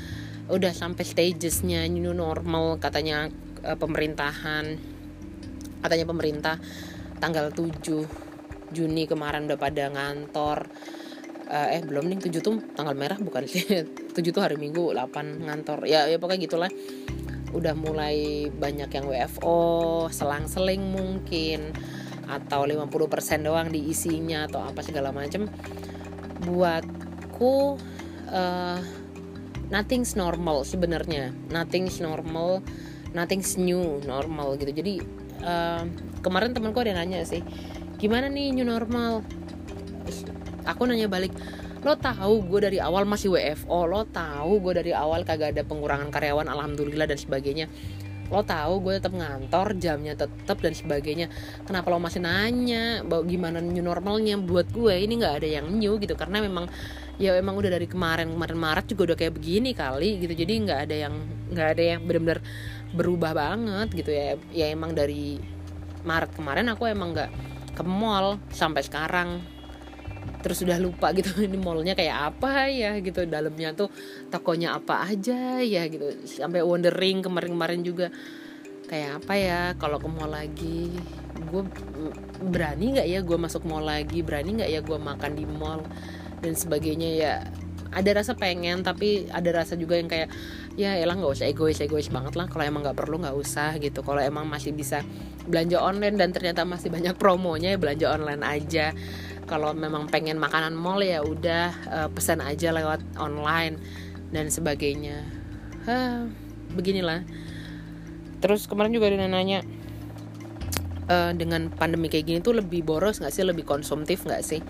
S1: udah sampai stagesnya new normal katanya uh, pemerintahan katanya pemerintah tanggal 7 Juni kemarin udah pada ngantor. Uh, eh belum nih 7 tuh tanggal merah bukan sih? *laughs* 7 tuh hari Minggu 8 ngantor. Ya ya pokoknya gitulah udah mulai banyak yang WFO selang-seling mungkin atau 50% doang diisinya atau apa segala macam buatku uh, nothing's normal sebenarnya. Nothing's normal nothing's new normal gitu. Jadi uh, kemarin temanku ada nanya sih gimana nih new normal? Aku nanya balik lo tahu gue dari awal masih WFO lo tahu gue dari awal kagak ada pengurangan karyawan alhamdulillah dan sebagainya. Lo tahu gue tetap ngantor jamnya tetap dan sebagainya. Kenapa lo masih nanya bahwa gimana new normalnya? Buat gue ini nggak ada yang new gitu. Karena memang ya emang udah dari kemarin kemarin Maret juga udah kayak begini kali gitu. Jadi nggak ada yang nggak ada yang benar-benar berubah banget gitu ya. Ya emang dari Maret kemarin aku emang nggak ke mall sampai sekarang terus udah lupa gitu *laughs* ini mallnya kayak apa ya gitu dalamnya tuh tokonya apa aja ya gitu. Sampai wondering kemarin-kemarin juga kayak apa ya kalau ke mall lagi gue berani nggak ya gue masuk mall lagi berani nggak ya gue makan di mall dan sebagainya ya. Ada rasa pengen tapi ada rasa juga yang kayak ya elang nggak usah egois egois banget lah kalau emang nggak perlu nggak usah gitu. Kalau emang masih bisa belanja online dan ternyata masih banyak promonya ya belanja online aja kalau memang pengen makanan mall ya udah uh, pesan aja lewat online dan sebagainya. Huh, beginilah. Terus kemarin juga ada nanya uh, dengan pandemi kayak gini tuh lebih boros nggak sih? Lebih konsumtif nggak sih?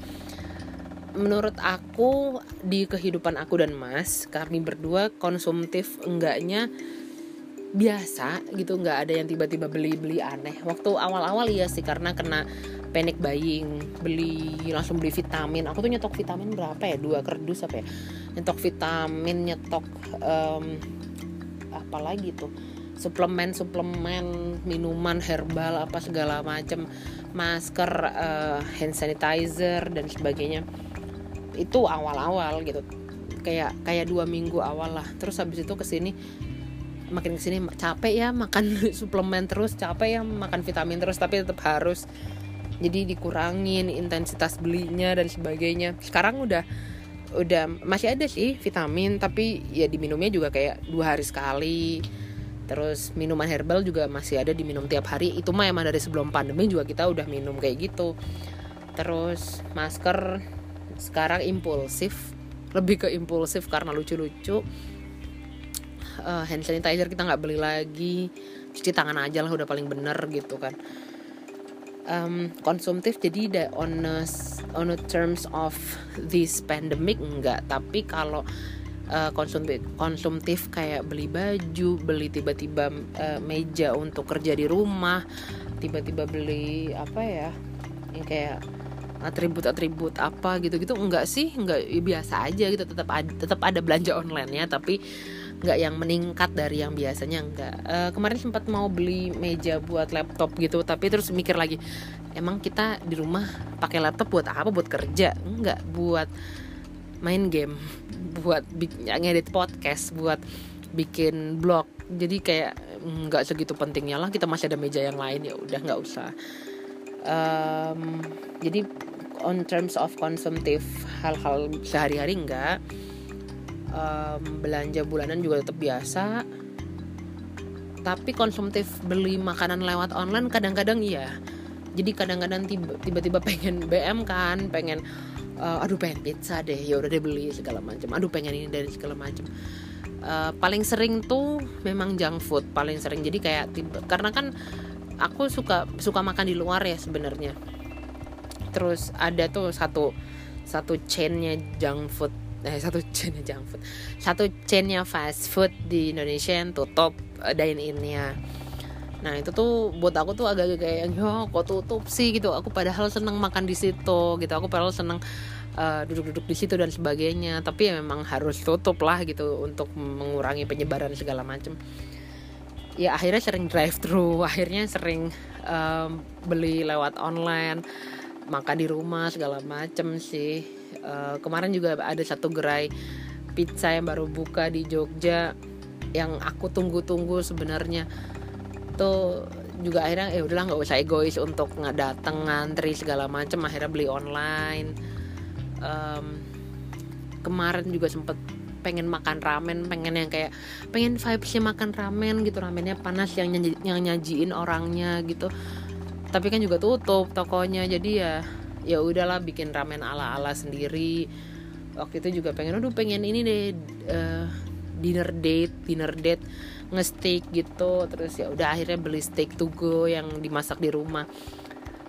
S1: Menurut aku di kehidupan aku dan Mas kami berdua konsumtif enggaknya biasa gitu. Nggak ada yang tiba-tiba beli-beli aneh. Waktu awal-awal iya sih karena kena panic buying beli langsung beli vitamin. Aku tuh nyetok vitamin berapa ya? Dua kerdus apa ya? Nyetok vitamin nyetok um, apa lagi tuh? Suplemen suplemen minuman herbal apa segala macam masker uh, hand sanitizer dan sebagainya. Itu awal-awal gitu. Kayak kayak dua minggu awal lah. Terus habis itu ke sini makin ke sini capek ya makan *laughs* suplemen terus capek ya makan vitamin terus tapi tetap harus jadi dikurangin intensitas belinya dan sebagainya. Sekarang udah udah masih ada sih vitamin tapi ya diminumnya juga kayak dua hari sekali. Terus minuman herbal juga masih ada diminum tiap hari. Itu mah emang dari sebelum pandemi juga kita udah minum kayak gitu. Terus masker sekarang impulsif lebih ke impulsif karena lucu-lucu. Uh, hand sanitizer kita nggak beli lagi. Cuci tangan aja lah udah paling bener gitu kan um, konsumtif jadi the on a, on a terms of this pandemic enggak. Tapi kalau uh, konsumtif konsumtif kayak beli baju beli tiba-tiba uh, meja untuk kerja di rumah tiba-tiba beli apa ya yang kayak atribut-atribut apa gitu-gitu enggak sih enggak ya biasa aja gitu. Tetap ada, tetap ada belanja online ya tapi nggak yang meningkat dari yang biasanya enggak uh, kemarin sempat mau beli meja buat laptop gitu tapi terus mikir lagi emang kita di rumah pakai laptop buat apa? Buat kerja? Enggak buat main game *laughs* buat ngedit podcast buat bikin blog. Jadi kayak nggak segitu pentingnya lah kita masih ada meja yang lain ya udah nggak usah. Um, jadi on terms of konsumtif hal-hal sehari-hari enggak um, belanja bulanan juga tetap biasa. Tapi konsumtif beli makanan lewat online kadang-kadang iya. Jadi kadang-kadang tiba-tiba pengen BM kan pengen uh, aduh pengen pizza deh ya udah deh beli segala macam. Aduh pengen ini dari segala macam. Uh, paling sering tuh memang junk food paling sering. Jadi kayak tiba, karena kan aku suka suka makan di luar ya sebenarnya. Terus ada tuh satu satu chainnya junk food eh satu *laughs* chainnya junk food. Satu chainnya fast food di Indonesia yang tutup uh, dine innya nah itu tuh buat aku tuh agak kayak yo kok tutup sih? Gitu. Aku padahal seneng makan di situ gitu. Aku padahal seneng uh, duduk-duduk di situ dan sebagainya. Tapi ya memang harus tutup lah gitu untuk mengurangi penyebaran segala macam ya akhirnya sering drive thru *laughs* akhirnya sering um, beli lewat online makan di rumah segala macem sih uh, kemarin juga ada satu gerai pizza yang baru buka di Jogja yang aku tunggu-tunggu sebenarnya. Tuh juga akhirnya ya udahlah nggak usah egois untuk nggak datang ngantri segala macem. Akhirnya beli online. Um, kemarin juga sempet pengen makan ramen pengen yang kayak pengen vibesnya makan ramen gitu. Ramennya panas yang nyaji, yang nyajiin orangnya gitu. Tapi kan juga tutup tokonya jadi ya ya udahlah bikin ramen ala ala sendiri. Waktu itu juga pengen aduh pengen ini deh uh, dinner date dinner date ngestik gitu. Terus ya udah akhirnya beli steak to go yang dimasak di rumah.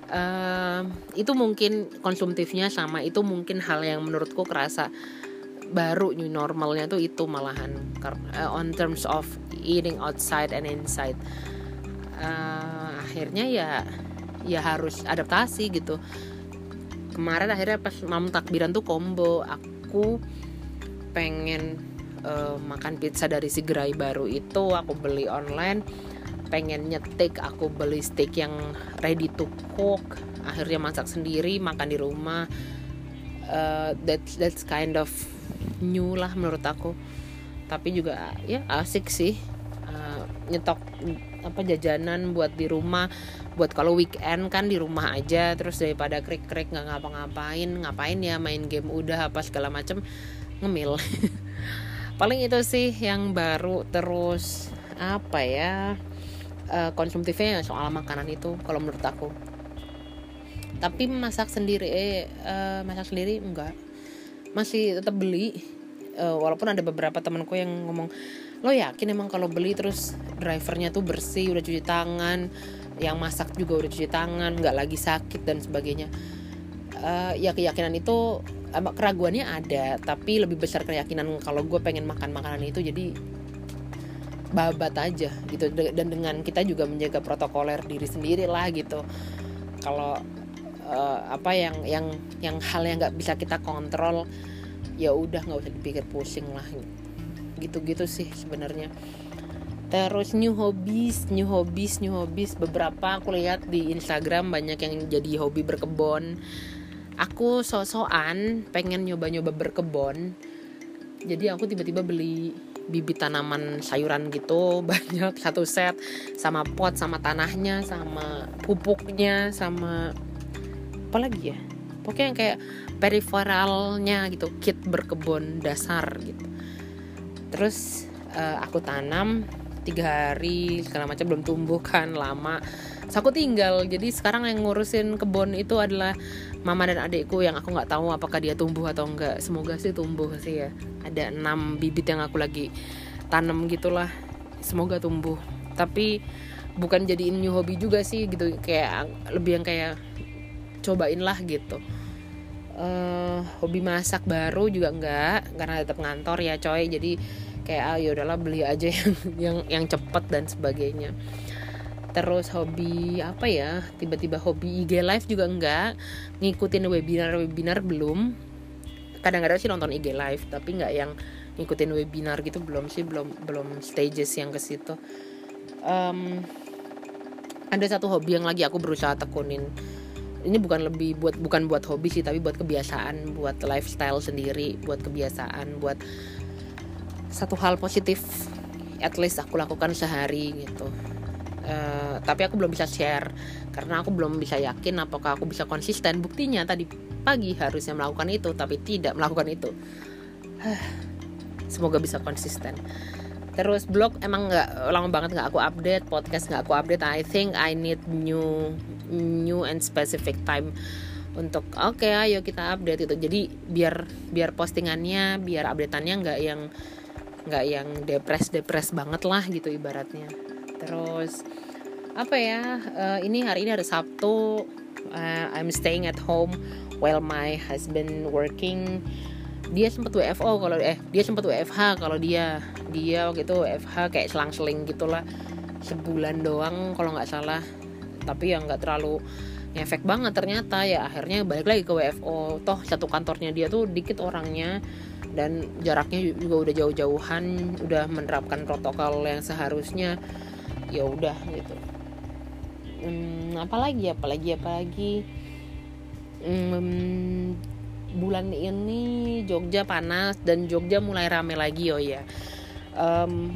S1: Uh, itu mungkin konsumtifnya sama itu mungkin hal yang menurutku kerasa baru new normalnya tuh itu malahan uh, on terms of eating outside and inside. Uh, akhirnya ya ya harus adaptasi gitu kemarin akhirnya pas mam takbiran tuh combo aku pengen uh, makan pizza dari si gerai baru itu aku beli online pengen nyetik aku beli steak yang ready to cook akhirnya masak sendiri makan di rumah. Uh, that's that's kind of new lah menurut aku. Tapi juga ya asik sih uh, nyetok apa jajanan buat di rumah. Buat kalau weekend kan di rumah aja terus daripada krik-krik nggak ngapa-ngapain ngapain ya main game udah apa segala macem ngemil. *laughs* Paling itu sih yang baru terus apa ya uh, konsumtifnya soal makanan itu kalau menurut aku. Tapi masak sendiri eh uh, masak sendiri enggak. Masih tetap beli uh, walaupun ada beberapa temanku yang ngomong lo yakin emang kalau beli terus drivernya tuh bersih udah cuci tangan yang masak juga udah cuci tangan nggak lagi sakit dan sebagainya. Uh, ya keyakinan itu keraguannya ada tapi lebih besar keyakinan kalau gue pengen makan makanan itu jadi babat aja gitu. Dan dengan kita juga menjaga protokoler diri sendiri lah gitu. Kalau uh, apa yang yang yang hal yang nggak bisa kita kontrol ya udah nggak usah dipikir pusing lah gitu-gitu sih sebenarnya. Terus new hobbies new hobbies new hobbies. Beberapa aku lihat di Instagram banyak yang jadi hobi berkebun. Aku sosokan pengen nyoba-nyoba berkebun. Jadi aku tiba-tiba beli bibit tanaman sayuran gitu *laughs* banyak satu set sama pot sama tanahnya sama pupuknya sama apa lagi ya? Pokoknya yang kayak periferalnya gitu kit berkebun dasar gitu terus uh, aku tanam tiga hari segala macam belum tumbuh kan lama. So aku tinggal. Jadi sekarang yang ngurusin kebun itu adalah mama dan adikku yang aku nggak tahu apakah dia tumbuh atau enggak semoga sih tumbuh sih ya. Ada enam bibit yang aku lagi tanam gitulah. Semoga tumbuh. Tapi bukan jadiin new hobi juga sih gitu. Kayak lebih yang kayak cobain lah gitu. Uh, hobi masak baru juga enggak karena tetap ngantor ya coy. Jadi kayak ah, ya udahlah beli aja yang yang yang cepet dan sebagainya. Terus hobi apa ya? Tiba-tiba hobi IG live juga enggak. Ngikutin webinar webinar belum. Kadang-kadang sih nonton IG live tapi nggak yang ngikutin webinar gitu belum sih belum belum stages yang ke situ. Um, ada satu hobi yang lagi aku berusaha tekunin. Ini bukan lebih buat bukan buat hobi sih tapi buat kebiasaan buat lifestyle sendiri buat kebiasaan buat satu hal positif at least aku lakukan sehari gitu. Uh, tapi aku belum bisa share karena aku belum bisa yakin apakah aku bisa konsisten. Buktinya tadi pagi harusnya melakukan itu tapi tidak melakukan itu. Semoga bisa konsisten. Terus blog emang nggak lama banget nggak aku update podcast nggak aku update. I think I need new new and specific time untuk oke okay, ayo kita update itu. Jadi biar biar postingannya biar updateannya nggak yang nggak yang depres depres banget lah gitu ibaratnya. Terus apa ya uh, ini hari ini hari Sabtu uh, I'm staying at home while my husband working. Dia sempat WFO kalau eh dia sempat WFH kalau dia dia waktu itu WFH kayak selang-seling gitulah. Sebulan doang kalau nggak salah. Tapi yang nggak terlalu efek banget ternyata. Ya akhirnya balik lagi ke WFO toh satu kantornya dia tuh dikit orangnya dan jaraknya juga udah jauh-jauhan udah menerapkan protokol yang seharusnya ya udah gitu. Hmm, apalagi apalagi apalagi. Hmm, bulan ini Jogja panas dan Jogja mulai rame lagi oh ya um,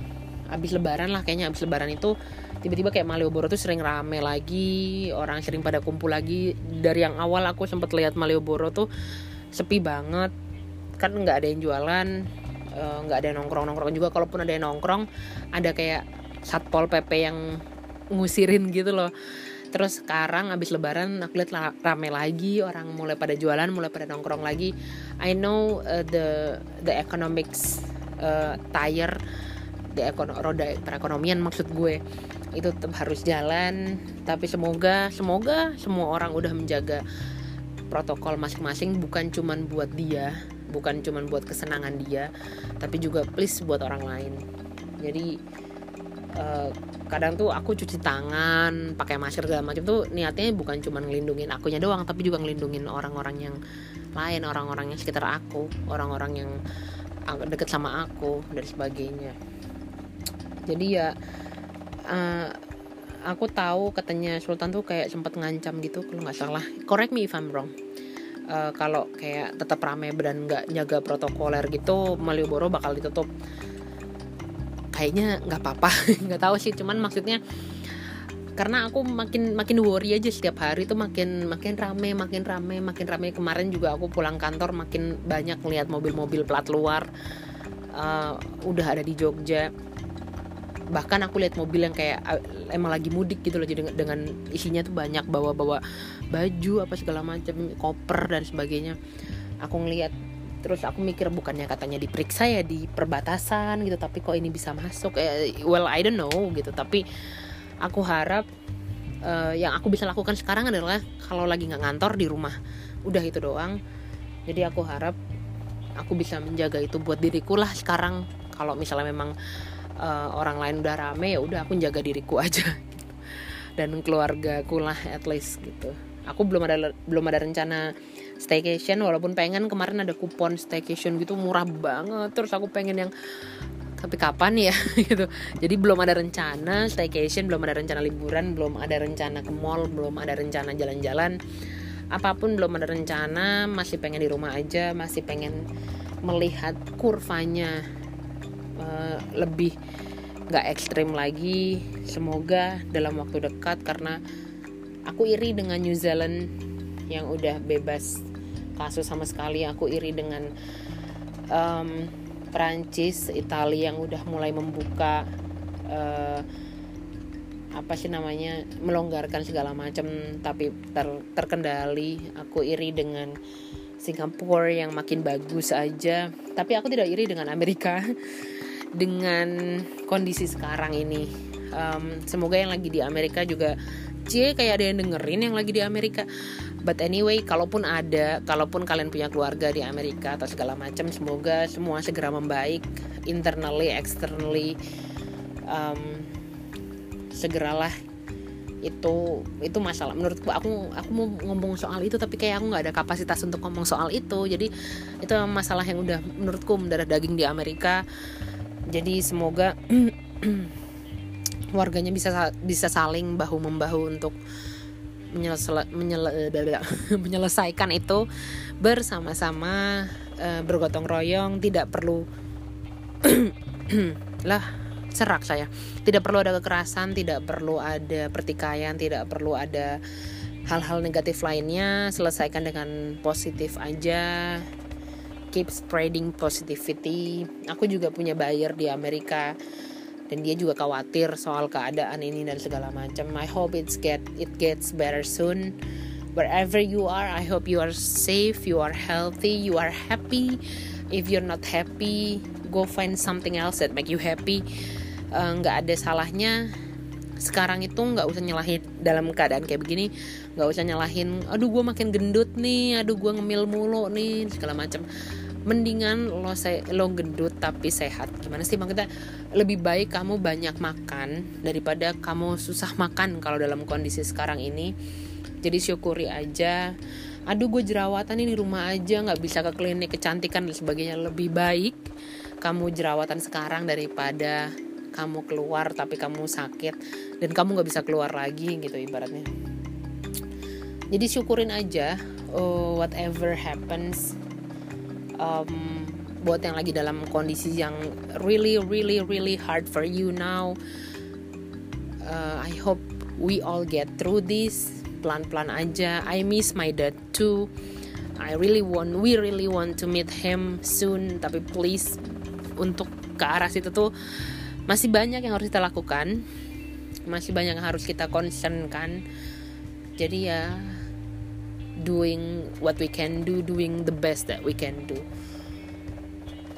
S1: abis lebaran lah kayaknya abis lebaran itu tiba-tiba kayak Malioboro tuh sering rame lagi orang sering pada kumpul lagi. Dari yang awal aku sempat lihat Malioboro tuh sepi banget kan nggak ada yang jualan eh, nggak uh, ada yang nongkrong nongkrong juga. Kalaupun ada yang nongkrong ada kayak satpol pp yang ngusirin gitu loh. Terus sekarang abis lebaran aku lihat rame lagi orang mulai pada jualan mulai pada nongkrong lagi. I know uh, the the economics uh, tire the ekon roda perekonomian maksud gue itu tetap harus jalan. Tapi semoga semoga semua orang udah menjaga protokol masing-masing bukan cuman buat dia bukan cuman buat kesenangan dia tapi juga please buat orang lain. Jadi uh, kadang tuh aku cuci tangan pakai masker segala macam tuh niatnya bukan cuma ngelindungin akunya doang tapi juga ngelindungin orang-orang yang lain orang-orang yang sekitar aku orang-orang yang deket sama aku dan sebagainya. Jadi ya uh, aku tahu katanya Sultan tuh kayak sempat ngancam gitu kalau nggak salah. Correct me if I'm wrong uh, kalau kayak tetap rame dan nggak jaga protokoler gitu Malioboro bakal ditutup. Kayaknya nggak apa-apa *laughs* nggak tahu sih cuman maksudnya karena aku makin makin worry aja setiap hari tuh makin makin rame makin rame makin rame. Kemarin juga aku pulang kantor makin banyak melihat mobil-mobil plat luar uh, udah ada di Jogja. Bahkan aku lihat mobil yang kayak uh, emang lagi mudik gitu loh jadi dengan isinya tuh banyak bawa-bawa baju apa segala macam koper dan sebagainya. Aku ngelihat terus aku mikir bukannya katanya diperiksa ya di perbatasan gitu tapi kok ini bisa masuk? Eh, well I don't know gitu. Tapi aku harap uh, yang aku bisa lakukan sekarang adalah kalau lagi nggak ngantor di rumah udah itu doang. Jadi aku harap aku bisa menjaga itu buat diriku lah sekarang. Kalau misalnya memang uh, orang lain udah rame ya udah aku jaga diriku *laughs* aja gitu. dan keluargaku lah at least gitu aku belum ada belum ada rencana staycation walaupun pengen kemarin ada kupon staycation gitu murah banget. Terus aku pengen yang tapi kapan ya? *laughs* Gitu. Jadi belum ada rencana staycation belum ada rencana liburan belum ada rencana ke mall belum ada rencana jalan-jalan. Apa pun belum ada rencana masih pengen di rumah aja masih pengen melihat kurvanya uh, lebih nggak ekstrim lagi. Semoga dalam waktu dekat karena aku iri dengan New Zealand yang udah bebas kasus sama sekali. Aku iri dengan um, Prancis Italia yang udah mulai membuka uh, apa sih namanya melonggarkan segala macam tapi ter, terkendali. Aku iri dengan Singapura yang makin bagus aja. Tapi aku tidak iri dengan Amerika *laughs* dengan kondisi sekarang ini. Um, semoga yang lagi di Amerika juga cie kayak ada yang dengerin yang lagi di Amerika. But anyway kalaupun ada kalaupun kalian punya keluarga di Amerika atau segala macam semoga semua segera membaik internally externally um, segeralah. Itu itu masalah. Menurutku aku aku mau ngomong soal itu tapi kayak aku nggak ada kapasitas untuk ngomong soal itu. Jadi itu masalah yang udah menurutku mendarah daging di Amerika. Jadi semoga *clears throat* warganya bisa bisa saling bahu membahu untuk menyele, *laughs* menyelesaikan itu bersama-sama uh, bergotong royong tidak perlu *clears throat* lah serak saya. Tidak perlu ada kekerasan tidak perlu ada pertikaian tidak perlu ada hal-hal negatif lainnya. Selesaikan dengan positif aja. Keep spreading positivity. Aku juga punya buyer di Amerika dan dia juga khawatir soal keadaan ini dan segala macam. I hope it's get it gets better soon. Wherever you are I hope you are safe you are healthy you are happy. If you're not happy go find something else that make you happy. Eh, nggak uh, ada salahnya. Sekarang itu nggak usah nyalahin dalam keadaan kayak begini. Nggak usah nyalahin aduh gue makin gendut nih aduh gue ngemil mulu nih segala macam mendingan lo saya lo gendut tapi sehat. Gimana sih? Maksudnya lebih baik kamu banyak makan daripada kamu susah makan kalau dalam kondisi sekarang ini. Jadi syukuri aja. Aduh gue jerawatan ini di rumah aja. Nggak bisa ke klinik kecantikan dan sebagainya. Lebih baik kamu jerawatan sekarang daripada kamu keluar tapi kamu sakit dan kamu nggak bisa keluar lagi gitu ibaratnya. Jadi syukurin aja uh, whatever happens um, buat yang lagi dalam kondisi yang really really really hard for you now uh, I hope we all get through this. Pelan-pelan aja. I miss my dad too. I really want we really want to meet him soon. Tapi please untuk ke arah situ tuh masih banyak yang harus kita lakukan. Masih banyak yang harus kita concern kan jadi ya doing what we can do doing the best that we can do.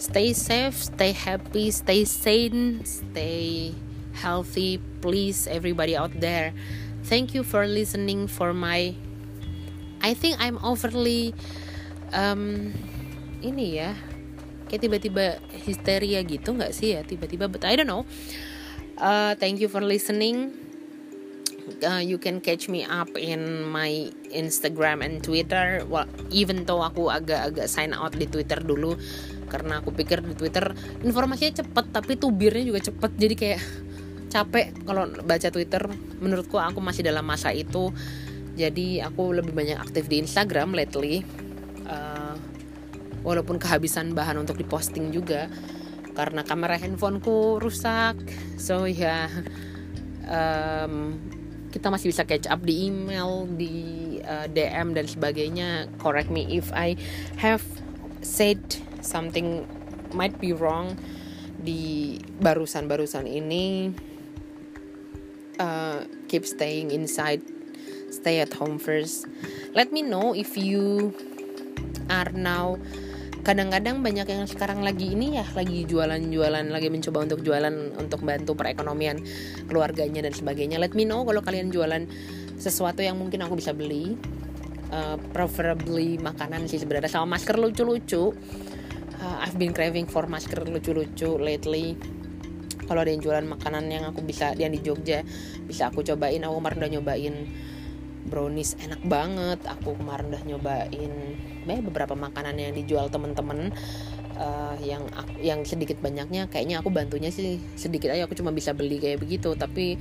S1: Stay safe stay happy stay sane stay healthy. Please everybody out there thank you for listening for my I think I'm overly um ini ya kayak tiba-tiba histeria gitu nggak sih ya tiba-tiba but I don't know. Uh, thank you for listening uh, you can catch me up in my Instagram and Twitter. Well, even though aku agak-agak sign out di Twitter dulu karena aku pikir di Twitter informasinya cepet tapi tubirnya juga cepet. Jadi kayak capek kalau baca Twitter. Menurutku aku masih dalam masa itu. Jadi aku lebih banyak aktif di Instagram lately. Uh, walaupun kehabisan bahan untuk diposting juga karena kamera handphoneku rusak. So ya yeah, um, kita masih bisa catch up di email di uh, DM dan sebagainya. Correct me if I have said something might be wrong di barusan-barusan ini. Uh, keep staying inside. Stay at home first. Let me know if you are now kadang-kadang banyak yang sekarang lagi ini ya lagi jualan-jualan lagi mencoba untuk jualan untuk bantu perekonomian keluarganya dan sebagainya. Let me know kalau kalian jualan sesuatu yang mungkin aku bisa beli. Uh, preferably makanan sih sebenarnya sama masker lucu-lucu. Uh, I've been craving for masker lucu-lucu lately. Kalau ada yang jualan makanan yang aku bisa yang di Jogja bisa aku cobain. Aku kemarin udah nyobain brownies enak banget. Aku kemarin udah nyobain eh, beberapa makanan yang dijual temen-temen uh, yang yang sedikit banyaknya kayaknya aku bantunya sih sedikit aja. Aku cuma bisa beli kayak begitu. Tapi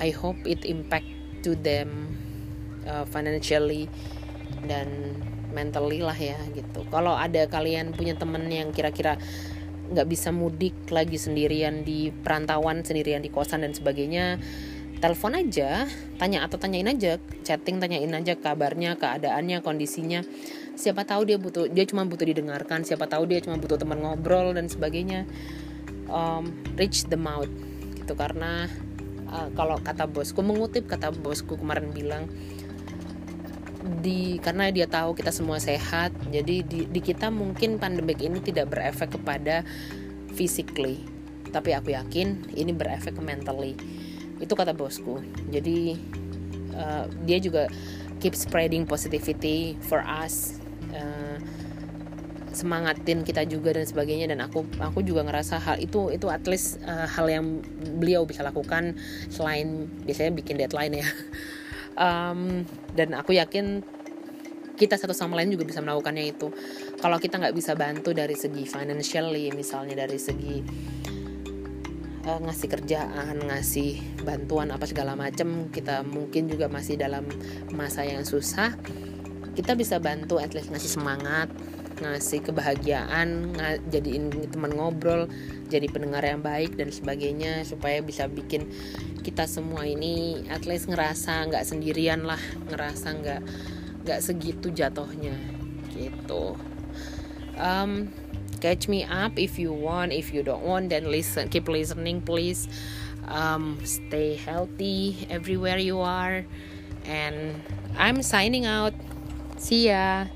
S1: I hope it impact to them uh, financially dan mentally lah ya gitu. Kalau ada kalian punya temen yang kira-kira nggak bisa mudik lagi sendirian di perantauan sendirian di kosan dan sebagainya telepon aja tanya atau tanyain aja chatting tanyain aja kabarnya keadaannya kondisinya siapa tahu dia butuh dia cuma butuh didengarkan siapa tahu dia cuma butuh teman ngobrol dan sebagainya um, reach the mouth gitu. Karena uh, kalau kata bosku mengutip kata bosku kemarin bilang di karena dia tahu kita semua sehat jadi di, di kita mungkin pandemik ini tidak berefek kepada physically. Tapi aku yakin ini berefek ke mentally. Itu kata bosku. Jadi uh, dia juga keep spreading positivity for us uh, semangatin kita juga dan sebagainya. Dan aku aku juga ngerasa hal itu itu at least uh, hal yang beliau bisa lakukan selain biasanya bikin deadline ya. *laughs* Um, dan aku yakin kita satu sama lain juga bisa melakukannya itu. Kalau kita nggak bisa bantu dari segi financially misalnya dari segi uh, ngasih kerjaan ngasih bantuan apa segala macam kita mungkin juga masih dalam masa yang susah kita bisa bantu at least ngasih semangat ngasih kebahagiaan jadiin teman ngobrol jadi pendengar yang baik dan sebagainya supaya bisa bikin kita semua ini at least ngerasa nggak sendirian lah ngerasa nggak nggak segitu jatuhnya gitu. Um, catch me up if you want if you don't want then listen keep listening please. Um, stay healthy everywhere you are and I'm signing out see ya